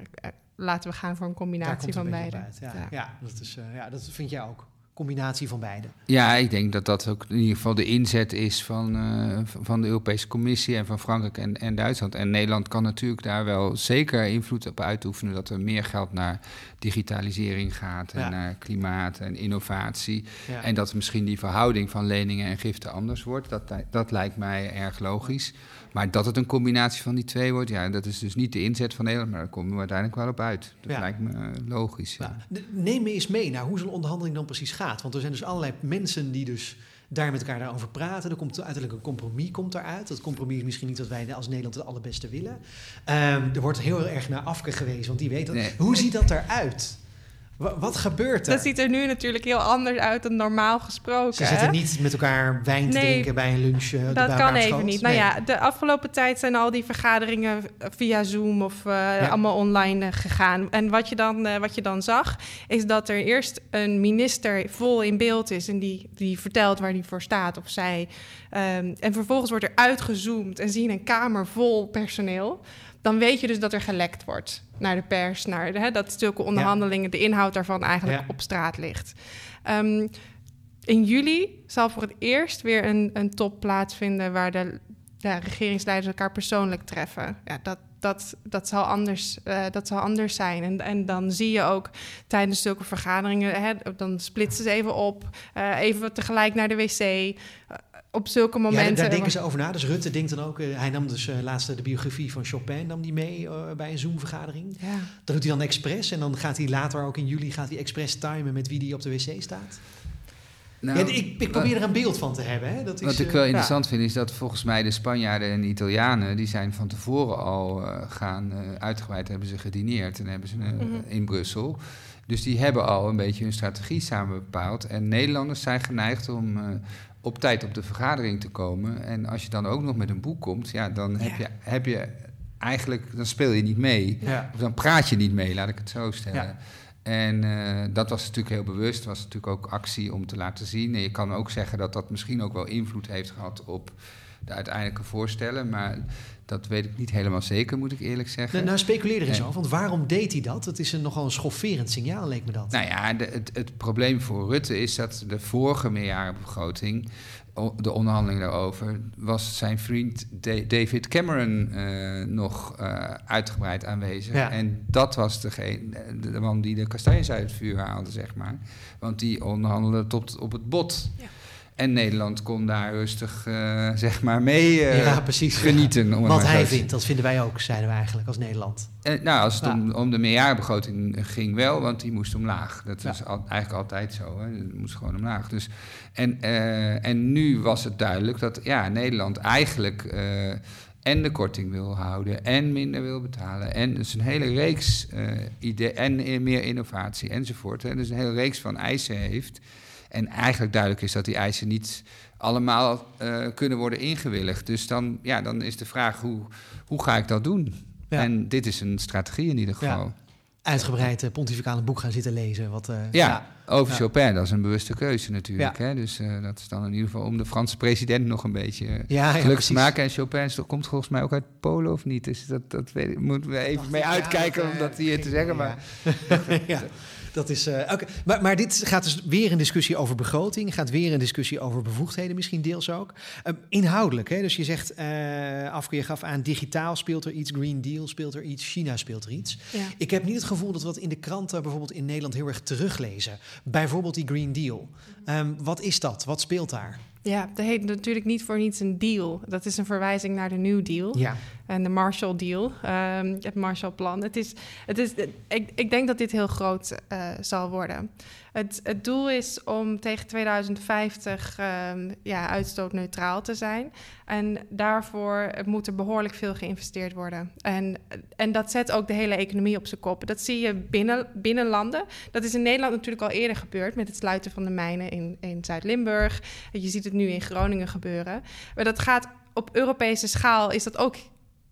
laten we gaan voor een combinatie van beide. Ja, ja. ja, dat, is, uh, ja, dat vind jij ook combinatie van beide. Ja, ik denk dat dat ook in ieder geval de inzet is van, uh, van de Europese Commissie en van Frankrijk en, en Duitsland. En Nederland kan natuurlijk daar wel zeker invloed op uitoefenen dat er meer geld naar digitalisering gaat en naar klimaat en innovatie. Ja. En dat misschien die verhouding van leningen en giften anders wordt. Dat, dat lijkt mij erg logisch. Maar dat het een combinatie van die twee wordt, ja, dat is dus niet de inzet van Nederland, maar daar komen we uiteindelijk wel op uit. Dat lijkt me uh, logisch. Ja. Neem me eens mee naar hoe zo'n onderhandeling dan precies gaat. Want er zijn dus allerlei mensen die dus daar met elkaar daarover praten. Er komt uiteindelijk een compromis komt eruit. Dat compromis is misschien niet wat wij als Nederland het allerbeste willen. Um, er wordt heel erg naar Afke geweest, want die weet dat. Nee. Hoe ziet dat eruit? Wat gebeurt er? Dat ziet er nu natuurlijk heel anders uit dan normaal gesproken. Ze zitten niet met elkaar wijn te drinken bij een lunch. Uh, dat kan even niet. Nou ja, de afgelopen tijd zijn al die vergaderingen via Zoom of uh, ja. allemaal online uh, gegaan. En wat je, dan, wat je dan zag, is dat er eerst een minister vol in beeld is en die, die vertelt waar hij voor staat of zij. Um, en vervolgens wordt er uitgezoomd en zien een kamer vol personeel dan weet je dus dat er gelekt wordt naar de pers, naar de, hè, dat zulke onderhandelingen, de inhoud daarvan eigenlijk op straat ligt. Um, in juli zal voor het eerst weer een, een top plaatsvinden waar de, de regeringsleiders elkaar persoonlijk treffen. Ja, dat, dat, dat, zal anders, uh, dat zal anders zijn. En, en dan zie je ook tijdens zulke vergaderingen, hè, dan splitsen ze even op, uh, even tegelijk naar de wc. Op zulke momenten. Ja, daar denken ze over na. Dus Rutte denkt dan ook, hij nam dus laatst de biografie van Chopin nam die mee bij een Zoom-vergadering. Ja. Dat doet hij dan expres en dan gaat hij later ook in juli gaat hij expres timen met wie die op de wc staat. Nou, ja, ik, ik, probeer er een beeld van te hebben. Hè. Dat is, wat ik wel interessant vind, is dat volgens mij de Spanjaarden en de Italianen... die zijn van tevoren al uh, gaan, uh, uitgebreid hebben ze gedineerd... en hebben ze uh, mm -hmm. in Brussel. Dus die hebben al een beetje hun strategie samen bepaald. En Nederlanders zijn geneigd om op tijd op de vergadering te komen. En als je dan ook nog met een boek komt... ja, dan ja. Heb, je, heb je eigenlijk... dan speel je niet mee. Ja. Of dan praat je niet mee, laat ik het zo stellen. En uh, dat was natuurlijk heel bewust, was natuurlijk ook actie om te laten zien. En je kan ook zeggen dat dat misschien ook wel invloed heeft gehad op de uiteindelijke voorstellen. Maar dat weet ik niet helemaal zeker, moet ik eerlijk zeggen. Nou, nou speculeer er eens over, want waarom deed hij dat? Het is een nogal een schofferend signaal, leek me dat. Nou ja, de, het, het probleem voor Rutte is dat de vorige meerjarenbegroting, de onderhandeling daarover, was zijn vriend Da- David Cameron eh, nog eh, uitgebreid aanwezig. Ja. En dat was degene, de, de man die de kastanjes uit het vuur haalde, zeg maar. Want die onderhandelde tot op het bot. Ja. En Nederland kon daar rustig, eh, zeg maar, mee eh, ja, precies. genieten. om het Wat hij vindt, dat vinden wij ook, zeiden we eigenlijk als Nederland. eh, nou, als het Ja. om, om de meerjarenbegroting ging wel, want die moest omlaag. Dat Ja. is al, eigenlijk altijd zo. Hè. Het moest gewoon omlaag. Dus, en, en nu was het duidelijk dat ja, Nederland eigenlijk en de korting wil houden en minder wil betalen. En dus een hele reeks ideeën en meer innovatie enzovoort. Hè. Dus een hele reeks van eisen heeft. En eigenlijk duidelijk is dat die eisen niet allemaal eh, kunnen worden ingewilligd. Dus dan, ja, dan is de vraag, hoe, hoe ga ik dat doen? Ja. En dit is een strategie in ieder geval. Ja, Uitgebreid uh, pontificale boek gaan zitten lezen. Wat, uh, over Ja. Chopin, dat is een bewuste keuze natuurlijk. Hè? Dus dat is dan in ieder geval om de Franse president nog een beetje gelukkig te maken. En Chopin komt volgens mij ook uit Polen of niet? Dus dat, dat weet ik, moeten we even Dacht mee uitkijken om eh, dat hier te zeggen. Maar ja. Dat is, uh, oké. maar, maar dit gaat dus weer een discussie over begroting, gaat weer een discussie over bevoegdheden, misschien deels ook. Uh, inhoudelijk, hè? dus je zegt, uh, je gaf aan, digitaal speelt er iets, Green Deal speelt er iets, China speelt er iets. Ja. Ik heb niet het gevoel dat we dat in de kranten bijvoorbeeld in Nederland heel erg teruglezen. Bijvoorbeeld die Green Deal. Um, wat is dat? Wat speelt daar? Ja, dat heet natuurlijk niet voor niets een deal. Dat is een verwijzing naar de New Deal. Ja. En de Marshall Deal, um, het Marshallplan. Het is, het is, ik, ik denk dat dit heel groot uh, zal worden. Het, het, doel is om tegen 2050 um, ja, uitstootneutraal te zijn. En daarvoor moet er behoorlijk veel geïnvesteerd worden. En, en dat zet ook de hele economie op zijn kop. Dat zie je binnen, binnen landen. Dat is in Nederland natuurlijk al eerder gebeurd met het sluiten van de mijnen in, in Zuid-Limburg. Je ziet het nu in Groningen gebeuren. Maar dat gaat op Europese schaal is dat ook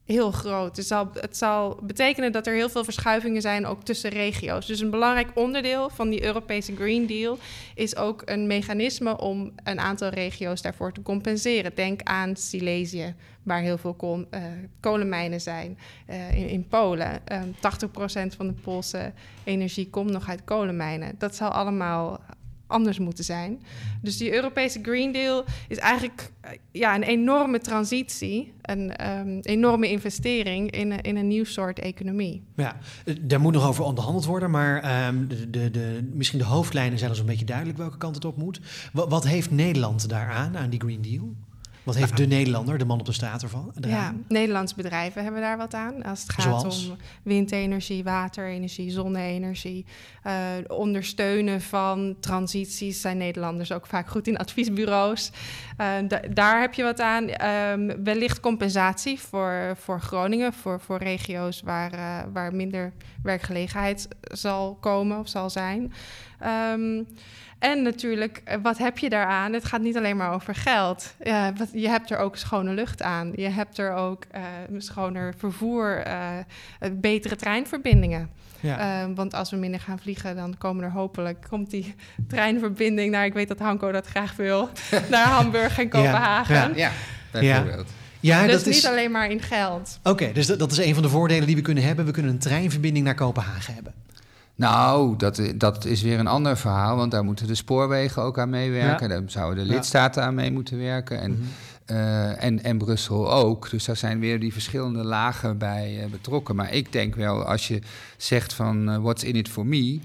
heel groot. Het zal, het zal betekenen dat er heel veel verschuivingen zijn ook tussen regio's. Dus een belangrijk onderdeel van die Europese Green Deal is ook een mechanisme om een aantal regio's daarvoor te compenseren. Denk aan Silesië, waar heel veel uh, kolenmijnen zijn uh, in, Polen. Um, 80% van de Poolse energie komt nog uit kolenmijnen. Dat zal allemaal anders moeten zijn. Dus die Europese Green Deal is eigenlijk uh, ja, een enorme transitie, een um, enorme investering in, een- in een nieuw soort economie. Ja, eh, daar moet nog over onderhandeld worden, maar ehm, de, de, de, misschien de hoofdlijnen zijn al zo'n beetje duidelijk welke kant het op moet. Wat heeft Nederland daaraan, aan die Green Deal? Wat heeft de Nederlander, de man op de straat ervan? Ja? Nederlandse bedrijven hebben daar wat aan. Als het gaat Zoals? om windenergie, waterenergie, zonne-energie. eh, ondersteunen van transities zijn Nederlanders ook vaak goed in adviesbureaus. Eh, da- daar heb je wat aan. Ehm, wellicht compensatie voor, voor Groningen, voor, voor regio's waar, eh, waar minder werkgelegenheid zal komen of zal zijn. Ehm, en natuurlijk, eh, wat heb je daaraan? Het gaat niet alleen maar over geld. Wat, je hebt er ook schone lucht aan. Je hebt er ook eh, schoner vervoer, eh, betere treinverbindingen. Ja. Want als we minder gaan vliegen, dan komen er hopelijk... komt die treinverbinding naar... ik weet dat Hanko dat graag wil... naar Hamburg en Kopenhagen. ja. ja, bijvoorbeeld. ja, dus dat is. niet alleen maar in geld. Oké, dus dat, dat is een van de voordelen die we kunnen hebben. We kunnen een treinverbinding naar Kopenhagen hebben. Nou, dat, dat is weer een ander verhaal, want daar moeten de spoorwegen ook aan meewerken. Daar zouden de Ja. lidstaten aan mee moeten werken. En, Mhm. eh, en, en Brussel ook. Dus daar zijn weer die verschillende lagen bij eh, betrokken. Maar ik denk wel, als je zegt van eh, what's in it for me,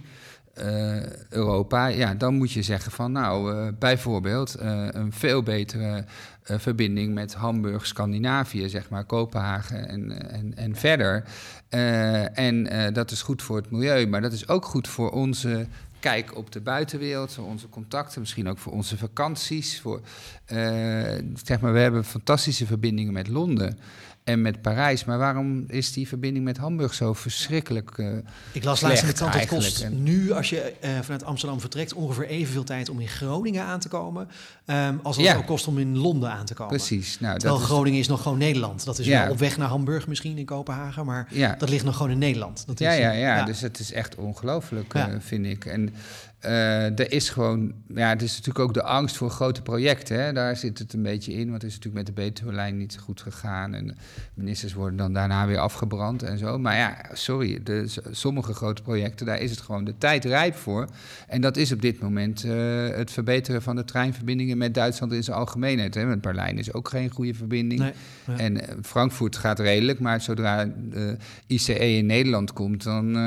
Europa, ja, dan moet je zeggen van nou, eh, bijvoorbeeld eh, een veel betere eh, verbinding met Hamburg, Scandinavië, zeg maar, Kopenhagen en, en, en verder. Eh, en eh, dat is goed voor het milieu, maar dat is ook goed voor onze kijk op de buitenwereld, voor onze contacten, misschien ook voor onze vakanties. Voor, eh, zeg maar, we hebben fantastische verbindingen met Londen en met Parijs, maar waarom is die verbinding met Hamburg zo verschrikkelijk? eh, Ik las laatst in de krant, het kost nu, als je eh, vanuit Amsterdam vertrekt, ongeveer evenveel tijd om in Groningen aan te komen. ehm, als het Ja. ook kost om in Londen aan te komen. precies. Nou, Terwijl dat Groningen is nog gewoon Nederland. Dat is Ja. wel op weg naar Hamburg misschien in Kopenhagen, maar ja. dat ligt nog gewoon in Nederland. Dat is, Ja, ja, eh, ja, dus het is echt ongelooflijk, Ja. vind ik. En, Uh, er is gewoon, ja, het is natuurlijk ook de angst voor grote projecten. Hè? Daar zit het een beetje in, want het is natuurlijk met de Betuwe-lijn niet goed gegaan. En ministers worden dan daarna weer afgebrand en zo. Maar ja, sorry, de, sommige grote projecten, daar is het gewoon de tijd rijp voor. En dat is op dit moment uh, het verbeteren van de treinverbindingen met Duitsland in zijn algemeenheid. Hè? Want Berlijn is ook geen goede verbinding. Nee, ja. En uh, Frankfurt gaat redelijk, maar zodra de ICE in Nederland komt, dan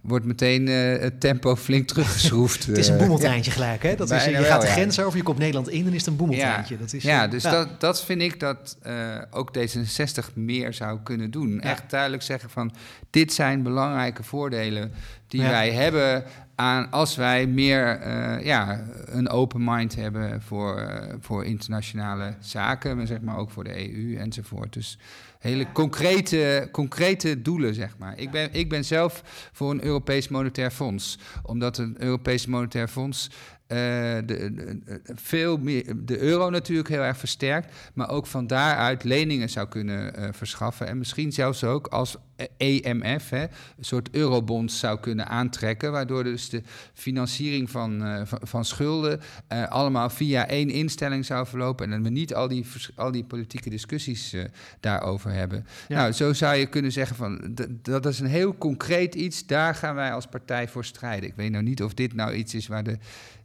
wordt meteen het tempo flink teruggeschroefd het is een eh, boemeltreintje gelijk, hè? Dat is, je gaat de grens over, je komt Nederland in, dan is het een boemeltreintje. Ja, dat is, ja dus Dat, dat vind ik dat uh, ook D66 meer zou kunnen doen. Echt duidelijk zeggen van, dit zijn belangrijke voordelen die wij hebben aan als wij meer uh, ja, een open mind hebben voor, uh, voor internationale zaken, maar zeg maar ook voor de EU enzovoort. Dus hele concrete, concrete doelen, zeg maar. Ik ben, ik ben zelf voor een Europees Monetair Fonds, omdat een Europees Monetair Fonds de, de, veel meer, de euro natuurlijk heel erg versterkt, maar ook van daaruit leningen zou kunnen verschaffen. En misschien zelfs ook als EMF, hè, een soort eurobonds zou kunnen aantrekken, waardoor dus de financiering van, uh, van, van, schulden allemaal via één instelling zou verlopen en we niet al die, al die politieke discussies daarover hebben. Ja. Nou, zo zou je kunnen zeggen van dat is een heel concreet iets, daar gaan wij als partij voor strijden. Ik weet nou niet of dit nou iets is waar de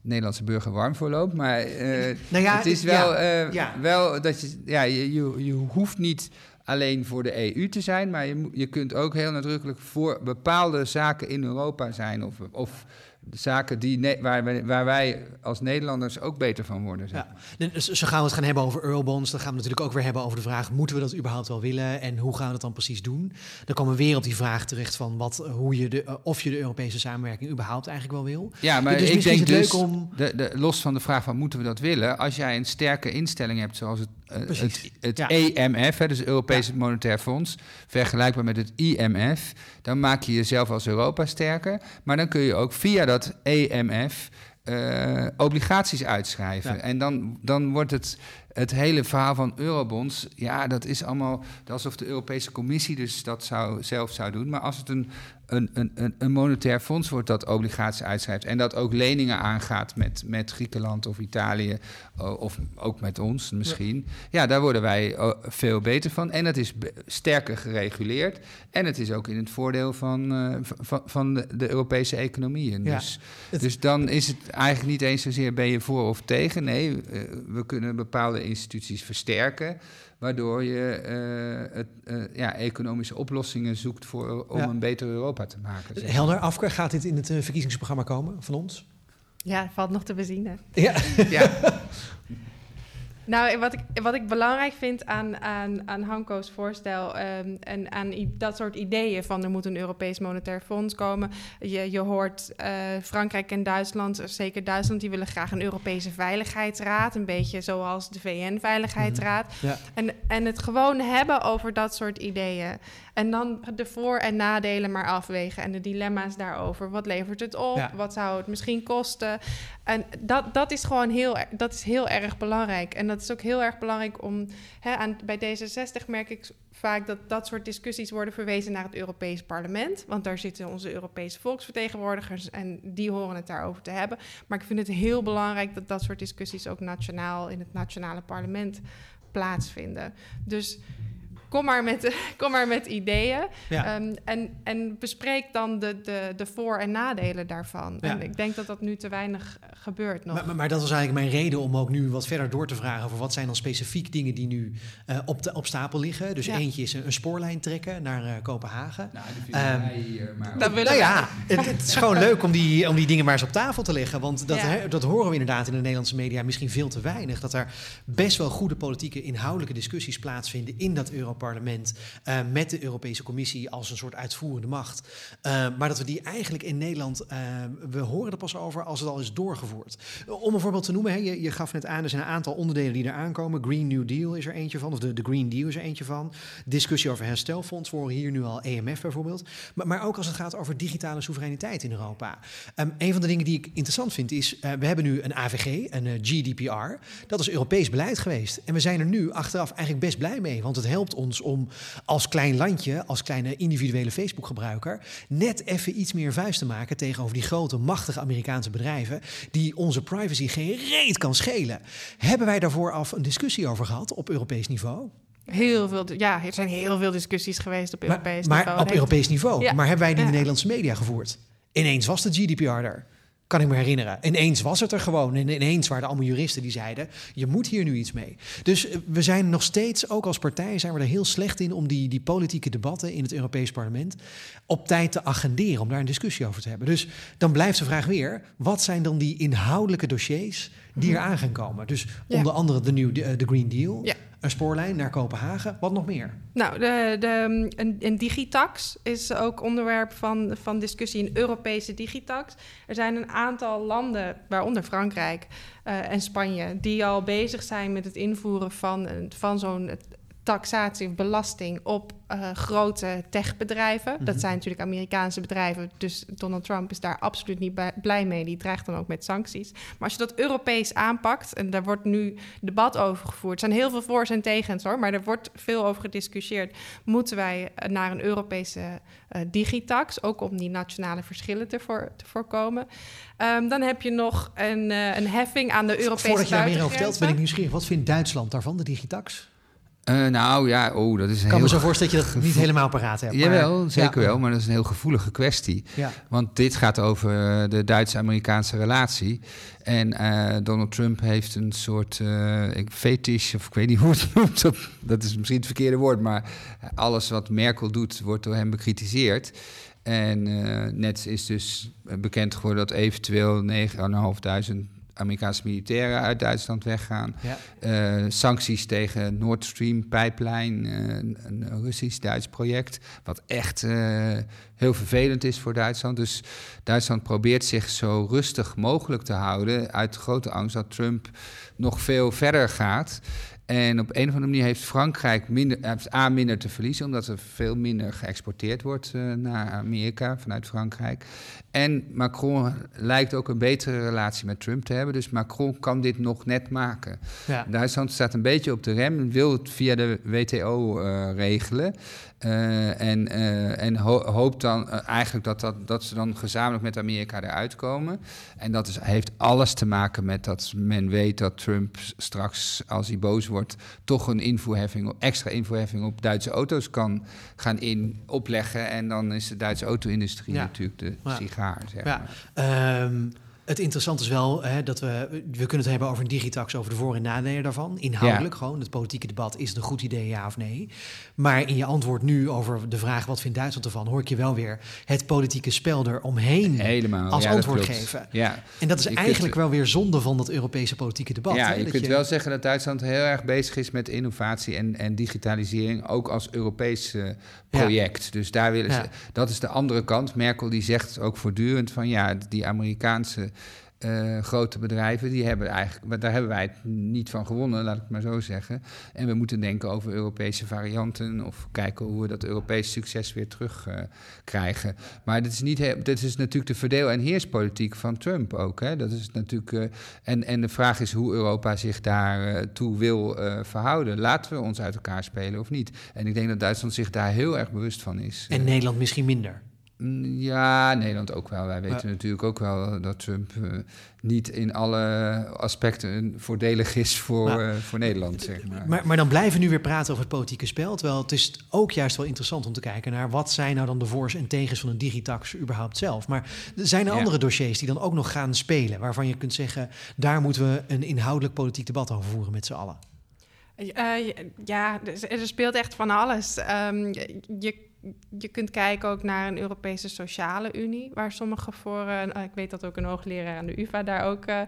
Nederlandse burger warm voor loopt. Maar uh, nou ja, het is wel, ja, uh, ja. wel dat je, ja, je, je, je hoeft niet alleen voor de EU te zijn, maar je, je kunt ook heel nadrukkelijk voor bepaalde zaken in Europa zijn. Of, of zaken die waar, wij, waar wij als Nederlanders ook beter van worden. Zeg ja. Dus ze gaan het gaan hebben over eurobonds. Dan gaan we natuurlijk ook weer hebben over de vraag: moeten we dat überhaupt wel willen en hoe gaan we dat dan precies doen? Dan komen we weer op die vraag terecht van wat, hoe je de, eh, of je de Europese samenwerking überhaupt eigenlijk wel wil. Ja, maar dus ik denk dus, om... de, de, los van de vraag van moeten we dat willen, als jij een sterke instelling hebt zoals het, uh, het, het EMF, hè, dus het Europese ja. Monetair Fonds, vergelijkbaar met het IMF, dan maak je jezelf als Europa sterker. Maar dan kun je ook via dat EMF uh, obligaties uitschrijven. En dan, dan wordt het, het hele verhaal van eurobonds... ja, dat is allemaal alsof de Europese Commissie dus dat zou, zelf zou doen. Maar als het een een, een, een monetair fonds wordt dat obligaties uitschrijft en dat ook leningen aangaat met, met Griekenland of Italië of ook met ons misschien. Ja. daar worden wij veel beter van. En het is sterker gereguleerd en het is ook in het voordeel van, uh, van, van de, de, Europese economieën. Ja. Dus, dus dan is het eigenlijk niet eens zozeer ben je voor of tegen. Nee, uh, we kunnen bepaalde instituties versterken waardoor je uh, het, uh, ja, economische oplossingen zoekt voor, om een beter Europa te maken. Zeg. Helder, Afke, gaat dit in het uh, verkiezingsprogramma komen van ons? Ja, valt nog te bezien. Hè? Ja. ja. Nou, wat ik, wat ik belangrijk vind aan, aan, aan Hanko's voorstel um, en aan dat soort ideeën van er moet een Europees Monetair Fonds komen. Je, je hoort uh, Frankrijk en Duitsland, zeker Duitsland, die willen graag een Europese Veiligheidsraad. Een beetje zoals de VN-veiligheidsraad. Mm ja. en, en het gewoon hebben over dat soort ideeën. En dan de voor- en nadelen maar afwegen en de dilemma's daarover. Wat levert het op? Wat zou het misschien kosten? En dat, dat is gewoon heel, dat is heel erg belangrijk. En dat is ook heel erg belangrijk om... Hè, aan, bij D66 merk ik vaak dat dat soort discussies worden verwezen naar het Europees Parlement. Want daar zitten onze Europese volksvertegenwoordigers en die horen het daarover te hebben. Maar ik vind het heel belangrijk dat dat soort discussies ook nationaal in het nationale parlement plaatsvinden. Dus kom maar met, kom maar met ideeën. Um, en, en bespreek dan de, de, de voor- en nadelen daarvan. En ik denk dat dat nu te weinig gebeurt nog. Maar, maar, dat was eigenlijk mijn reden om ook nu wat verder door te vragen... over wat zijn dan specifiek dingen die nu uh, op, de, op stapel liggen. Dus eentje is een, een, spoorlijn trekken naar uh, Kopenhagen. Nou, um, hier, maar... Dat nou ja, het, het, is gewoon leuk om die, om die dingen maar eens op tafel te leggen. Want dat, hè, dat horen we inderdaad in de Nederlandse media misschien veel te weinig. Dat er best wel goede politieke inhoudelijke discussies plaatsvinden... in dat Europarlement uh, met de Europese Commissie als een soort uitvoerende macht. maar dat we die eigenlijk in Nederland... we horen er pas over als het al is doorgevoerd om een voorbeeld te noemen, hè, je, je, gaf net aan, er zijn een aantal onderdelen die er aankomen. Green New Deal is er eentje van, of de, de Green Deal is er eentje van. Discussie over herstelfonds, voor hier nu al EMF bijvoorbeeld. Maar, maar, ook als het gaat over digitale soevereiniteit in Europa. Um, een van de dingen die ik interessant vind is, we hebben nu een AVG, een GDPR. Dat is Europees beleid geweest. En we zijn er nu achteraf eigenlijk best blij mee, want het helpt ons ons om als klein landje, als kleine individuele Facebook-gebruiker, net even iets meer vuist te maken tegenover die grote, machtige Amerikaanse bedrijven, die onze privacy geen reet kan schelen. Hebben wij daarvoor af een discussie over gehad op Europees niveau? Heel veel, ja, er zijn heel veel discussies geweest op Europees maar, niveau. Maar op Europees niveau. Ja. Maar hebben wij die in de. Nederlandse media gevoerd? Ineens was de GDPR er. Kan ik me herinneren. Ineens was het er gewoon. En ineens waren er allemaal juristen die zeiden... je moet hier nu iets mee. Dus eh, we zijn nog steeds, ook als partij... zijn we er heel slecht in om die, die politieke debatten... in het Europees Parlement op tijd te agenderen... om daar een discussie over te hebben. Dus dan blijft de vraag weer... wat zijn dan die inhoudelijke dossiers die er aan gaan komen? Dus Ja. onder andere de, new, de, de Green Deal... Ja. een spoorlijn naar Kopenhagen. Wat nog meer? Nou, de, de, een, een digitax is ook onderwerp van, van discussie, een Europese digitax. Er zijn een aantal landen, waaronder Frankrijk eh, en Spanje, die al bezig zijn met het invoeren van, van zo'n taxatie of belasting op eh, grote techbedrijven. Mhm. Dat zijn natuurlijk Amerikaanse bedrijven, dus Donald Trump is daar absoluut niet blij mee. Die dreigt dan ook met sancties. Maar als je dat Europees aanpakt, en daar wordt nu debat over gevoerd, er zijn heel veel voor's en tegens hoor, maar er wordt veel over gediscussieerd. Moeten wij eh, naar een Europese eh, digitax, ook om die nationale verschillen te, voor, te voorkomen? Ehm, dan heb je nog een, een heffing aan de Europese Voordat je daar meer over vertelt, ben ik nieuwsgierig. Wat vindt Duitsland daarvan, de digitax? Eh, nou ja, oh, dat is een Ik kan me zo voorstellen dat je dat niet helemaal paraat hebt. maar- Jawel, zeker Ja. wel, maar dat is een heel gevoelige kwestie. Ja. Want dit gaat over eh, de Duitse-Amerikaanse relatie. En eh, Donald Trump heeft een soort ik- fetish, of ik weet niet hoe het noemt. Dat is misschien het verkeerde woord, maar alles wat Merkel doet, wordt door hem bekritiseerd. En net is dus bekend geworden dat eventueel 9.500 Amerikaanse militairen uit Duitsland weggaan. Ja. Eh, sancties tegen Nord Stream pijplijn, eh, een, een Russisch-Duits project, wat echt eh, heel vervelend is voor Duitsland. Dus Duitsland probeert zich zo rustig mogelijk te houden uit grote angst dat Trump nog veel verder gaat. En op een of andere manier heeft Frankrijk minder, heeft A, minder te verliezen, omdat er veel minder geëxporteerd wordt eh, naar Amerika vanuit Frankrijk. En Macron lijkt ook een betere relatie met Trump te hebben. Dus Macron kan dit nog net maken. Ja. Duitsland staat een beetje op de rem en wil het via de WTO eh, regelen. Eh, en eh, en ho- hoopt dan eh, eigenlijk dat, dat, dat ze dan gezamenlijk met Amerika eruit komen. En dat is, heeft alles te maken met dat men weet dat Trump straks, als hij boos wordt, toch een invoerheffing, extra invoerheffing op Duitse auto's kan gaan in, opleggen. En dan is de Duitse auto-industrie Ja. natuurlijk de Ja. sigaar. Zeg Ja. maar. Het interessante is wel hè, dat we... We kunnen het hebben over een digitax, over de voor- en nadelen daarvan. Inhoudelijk gewoon, het politieke debat. Is het een goed idee, ja of nee? Maar in je antwoord nu over de vraag... wat vindt Duitsland ervan, hoor ik je wel weer... het politieke spel eromheen Helemaal. als ja, antwoord geven. Ja. En dat is Je kunt- eigenlijk wel weer zonde van dat Europese politieke debat. ja, hè? je kunt wel zeggen dat Duitsland heel erg bezig is met innovatie en, en digitalisering, ook als Europees eh, project. Dus daar willen ze, dat is de andere kant. Merkel die zegt ook voortdurend van ja, die Amerikaanse eh, grote bedrijven, die hebben eigenlijk, maar daar hebben wij het niet van gewonnen, laat ik het maar zo zeggen. En we moeten denken over Europese varianten of kijken hoe we dat Europese succes weer terug eh, krijgen. Maar dit is, niet, dit is natuurlijk de verdeel- en heerspolitiek van Trump ook. Hè? Dat is natuurlijk, eh, en, en de vraag is hoe Europa zich daartoe toe wil verhouden. Laten we ons uit elkaar spelen of niet? En ik denk dat Duitsland zich daar heel erg bewust van is. En Nederland misschien minder. Mm, Ja, Nederland ook wel. Wij weten Ja. natuurlijk ook wel dat Trump eh, niet in alle aspecten voordelig is voor, Nou, eh, voor Nederland. Zeg maar. Maar, maar dan blijven we nu weer praten over het politieke spel. Terwijl het is ook juist wel interessant om te kijken naar wat zijn nou dan de voor's en tegens van een digitax überhaupt zelf. Maar er zijn er Ja. andere dossiers die dan ook nog gaan spelen. Waarvan je kunt zeggen, daar moeten we een inhoudelijk politiek debat over voeren met z'n allen. Eh, ja, er speelt echt van alles. Ehm, je, je kunt kijken ook naar een Europese Sociale Unie, waar sommigen voor, eh, ik weet dat ook een hoogleraar aan de UvA daar ook, eh,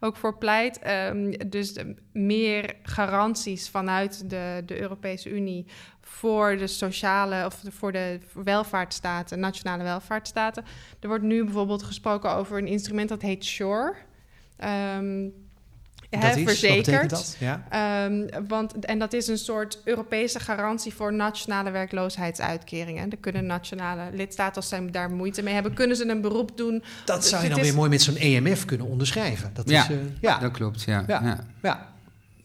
ook voor pleit. Ehm, dus meer garanties vanuit de, de Europese Unie voor de sociale of voor de welvaartsstaten, nationale welvaartsstaten. Er wordt nu bijvoorbeeld gesproken over een instrument dat heet SURE. Ehm, hè, dat is, wat verzekerd. dat? Ja. Ehm, want, en dat is een soort Europese garantie voor nationale werkloosheidsuitkeringen. Dan kunnen nationale lidstaten, als zij daar moeite mee hebben, kunnen ze een beroep doen. Dat Dus zou je het dan is- weer mooi met zo'n EMF kunnen onderschrijven. Dat Ja, is, eh, ja, Dat klopt, ja. Ja. ja.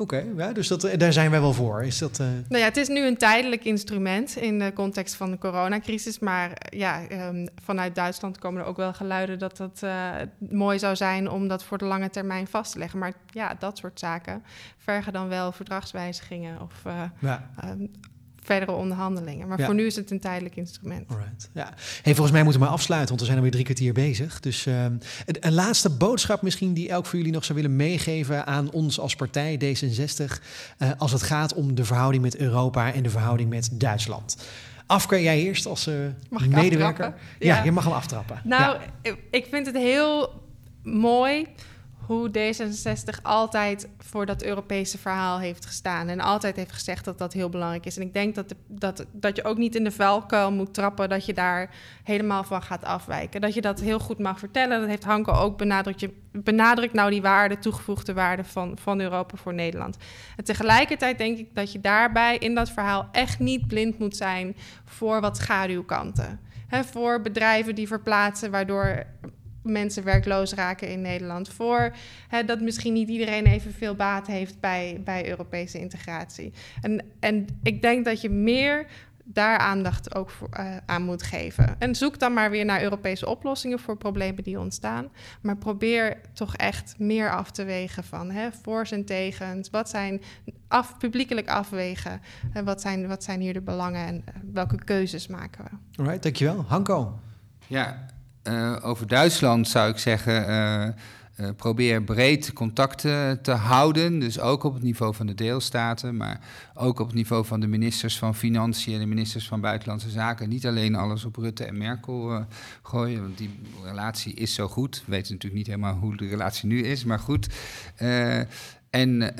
Oké, ja, dus dat, daar zijn wij wel voor. Is dat, uh... Nou ja, het is nu een tijdelijk instrument in de context van de coronacrisis. Maar ja, um, vanuit Duitsland komen er ook wel geluiden dat het uh, mooi zou zijn om dat voor de lange termijn vast te leggen. Maar ja, dat soort zaken vergen dan wel verdragswijzigingen of uh, ja. um, verdere onderhandelingen. Maar voor nu is het een tijdelijk instrument. Alright. Ja. Hey, volgens mij moeten we maar afsluiten, want we zijn alweer drie kwartier bezig. Dus uh, een, laatste boodschap misschien die elk van jullie nog zou willen meegeven aan ons als partij D66... Uh, als het gaat om de verhouding met Europa en de verhouding met Duitsland. Afke, jij eerst als uh, medewerker? Ja. ja. je mag hem aftrappen. Nou, ja. ik vind het heel mooi hoe D66 altijd voor dat Europese verhaal heeft gestaan. En altijd heeft gezegd dat dat heel belangrijk is. En ik denk dat, dat, dat je ook niet in de vuilkuil moet trappen... dat je daar helemaal van gaat afwijken. Dat je dat heel goed mag vertellen. Dat heeft Hanko ook benadrukt. Je benadrukt nou die waarde, toegevoegde waarde van, van Europa voor Nederland. En tegelijkertijd denk ik dat je daarbij in dat verhaal... echt niet blind moet zijn voor wat schaduwkanten. He, voor bedrijven die verplaatsen, waardoor mensen werkloos raken in Nederland. Voor hè, dat misschien niet iedereen evenveel baat heeft bij, bij Europese integratie. En, en ik denk dat je meer daar aandacht ook voor, uh, aan moet geven. En zoek dan maar weer naar Europese oplossingen voor problemen die ontstaan. Maar probeer toch echt meer af te wegen van hè, voor's en tegens. Wat zijn af, publiekelijk afwegen? En wat, zijn, wat zijn hier de belangen en uh, welke keuzes maken we? Alright, dankjewel. Hanko. Ja, uh, over Duitsland zou ik zeggen. Uh, uh, probeer breed contacten te houden. Dus ook op het niveau van de deelstaten, maar ook op het niveau van de ministers van Financiën en de ministers van Buitenlandse Zaken. Niet alleen alles op Rutte en Merkel gooien, want die relatie is zo goed. We weten natuurlijk niet helemaal hoe de relatie nu is, maar goed. en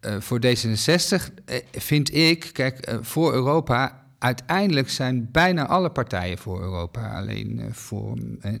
voor D66 vind ik, kijk, voor Europa uiteindelijk zijn bijna alle partijen voor Europa. Alleen uh, voor. Uh,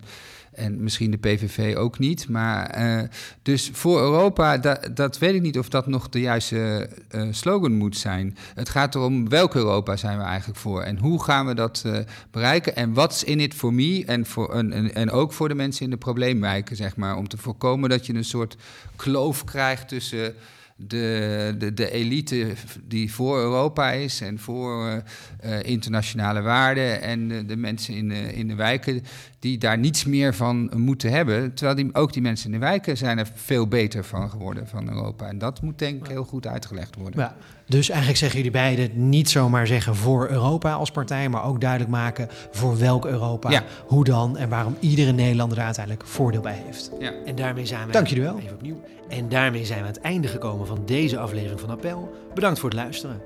en misschien de PVV ook niet. Maar uh, dus voor Europa, dat, weet ik niet of dat nog de juiste slogan moet zijn. Het gaat erom welk Europa zijn we eigenlijk voor. En hoe gaan we dat bereiken? En wat is in it for me? En, voor, en, en ook voor de mensen in de probleemwijken, zeg maar. Om te voorkomen dat je een soort kloof krijgt tussen de, de, de elite die voor Europa is en voor uh, internationale waarden en de, de, mensen in de, in de wijken die daar niets meer van moeten hebben. Terwijl die, ook die mensen in de wijken zijn er veel beter van geworden van Europa. En dat moet denk ik heel goed uitgelegd worden. Ja, dus eigenlijk zeggen jullie beiden niet zomaar zeggen voor Europa als partij, maar ook duidelijk maken voor welk Europa, ja. hoe dan en waarom iedere Nederlander daar uiteindelijk voordeel bij heeft. Ja. En daarmee zijn we. Dank jullie wel. Even opnieuw. En daarmee zijn we aan het einde gekomen van deze aflevering van Appel. Bedankt voor het luisteren.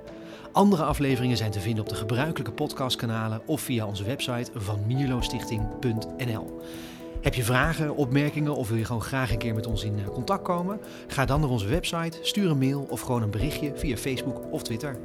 Andere afleveringen zijn te vinden op de gebruikelijke podcastkanalen of via onze website van mierlostichting.nl. Heb je vragen, opmerkingen of wil je gewoon graag een keer met ons in contact komen? Ga dan naar onze website, stuur een mail of gewoon een berichtje via Facebook of Twitter.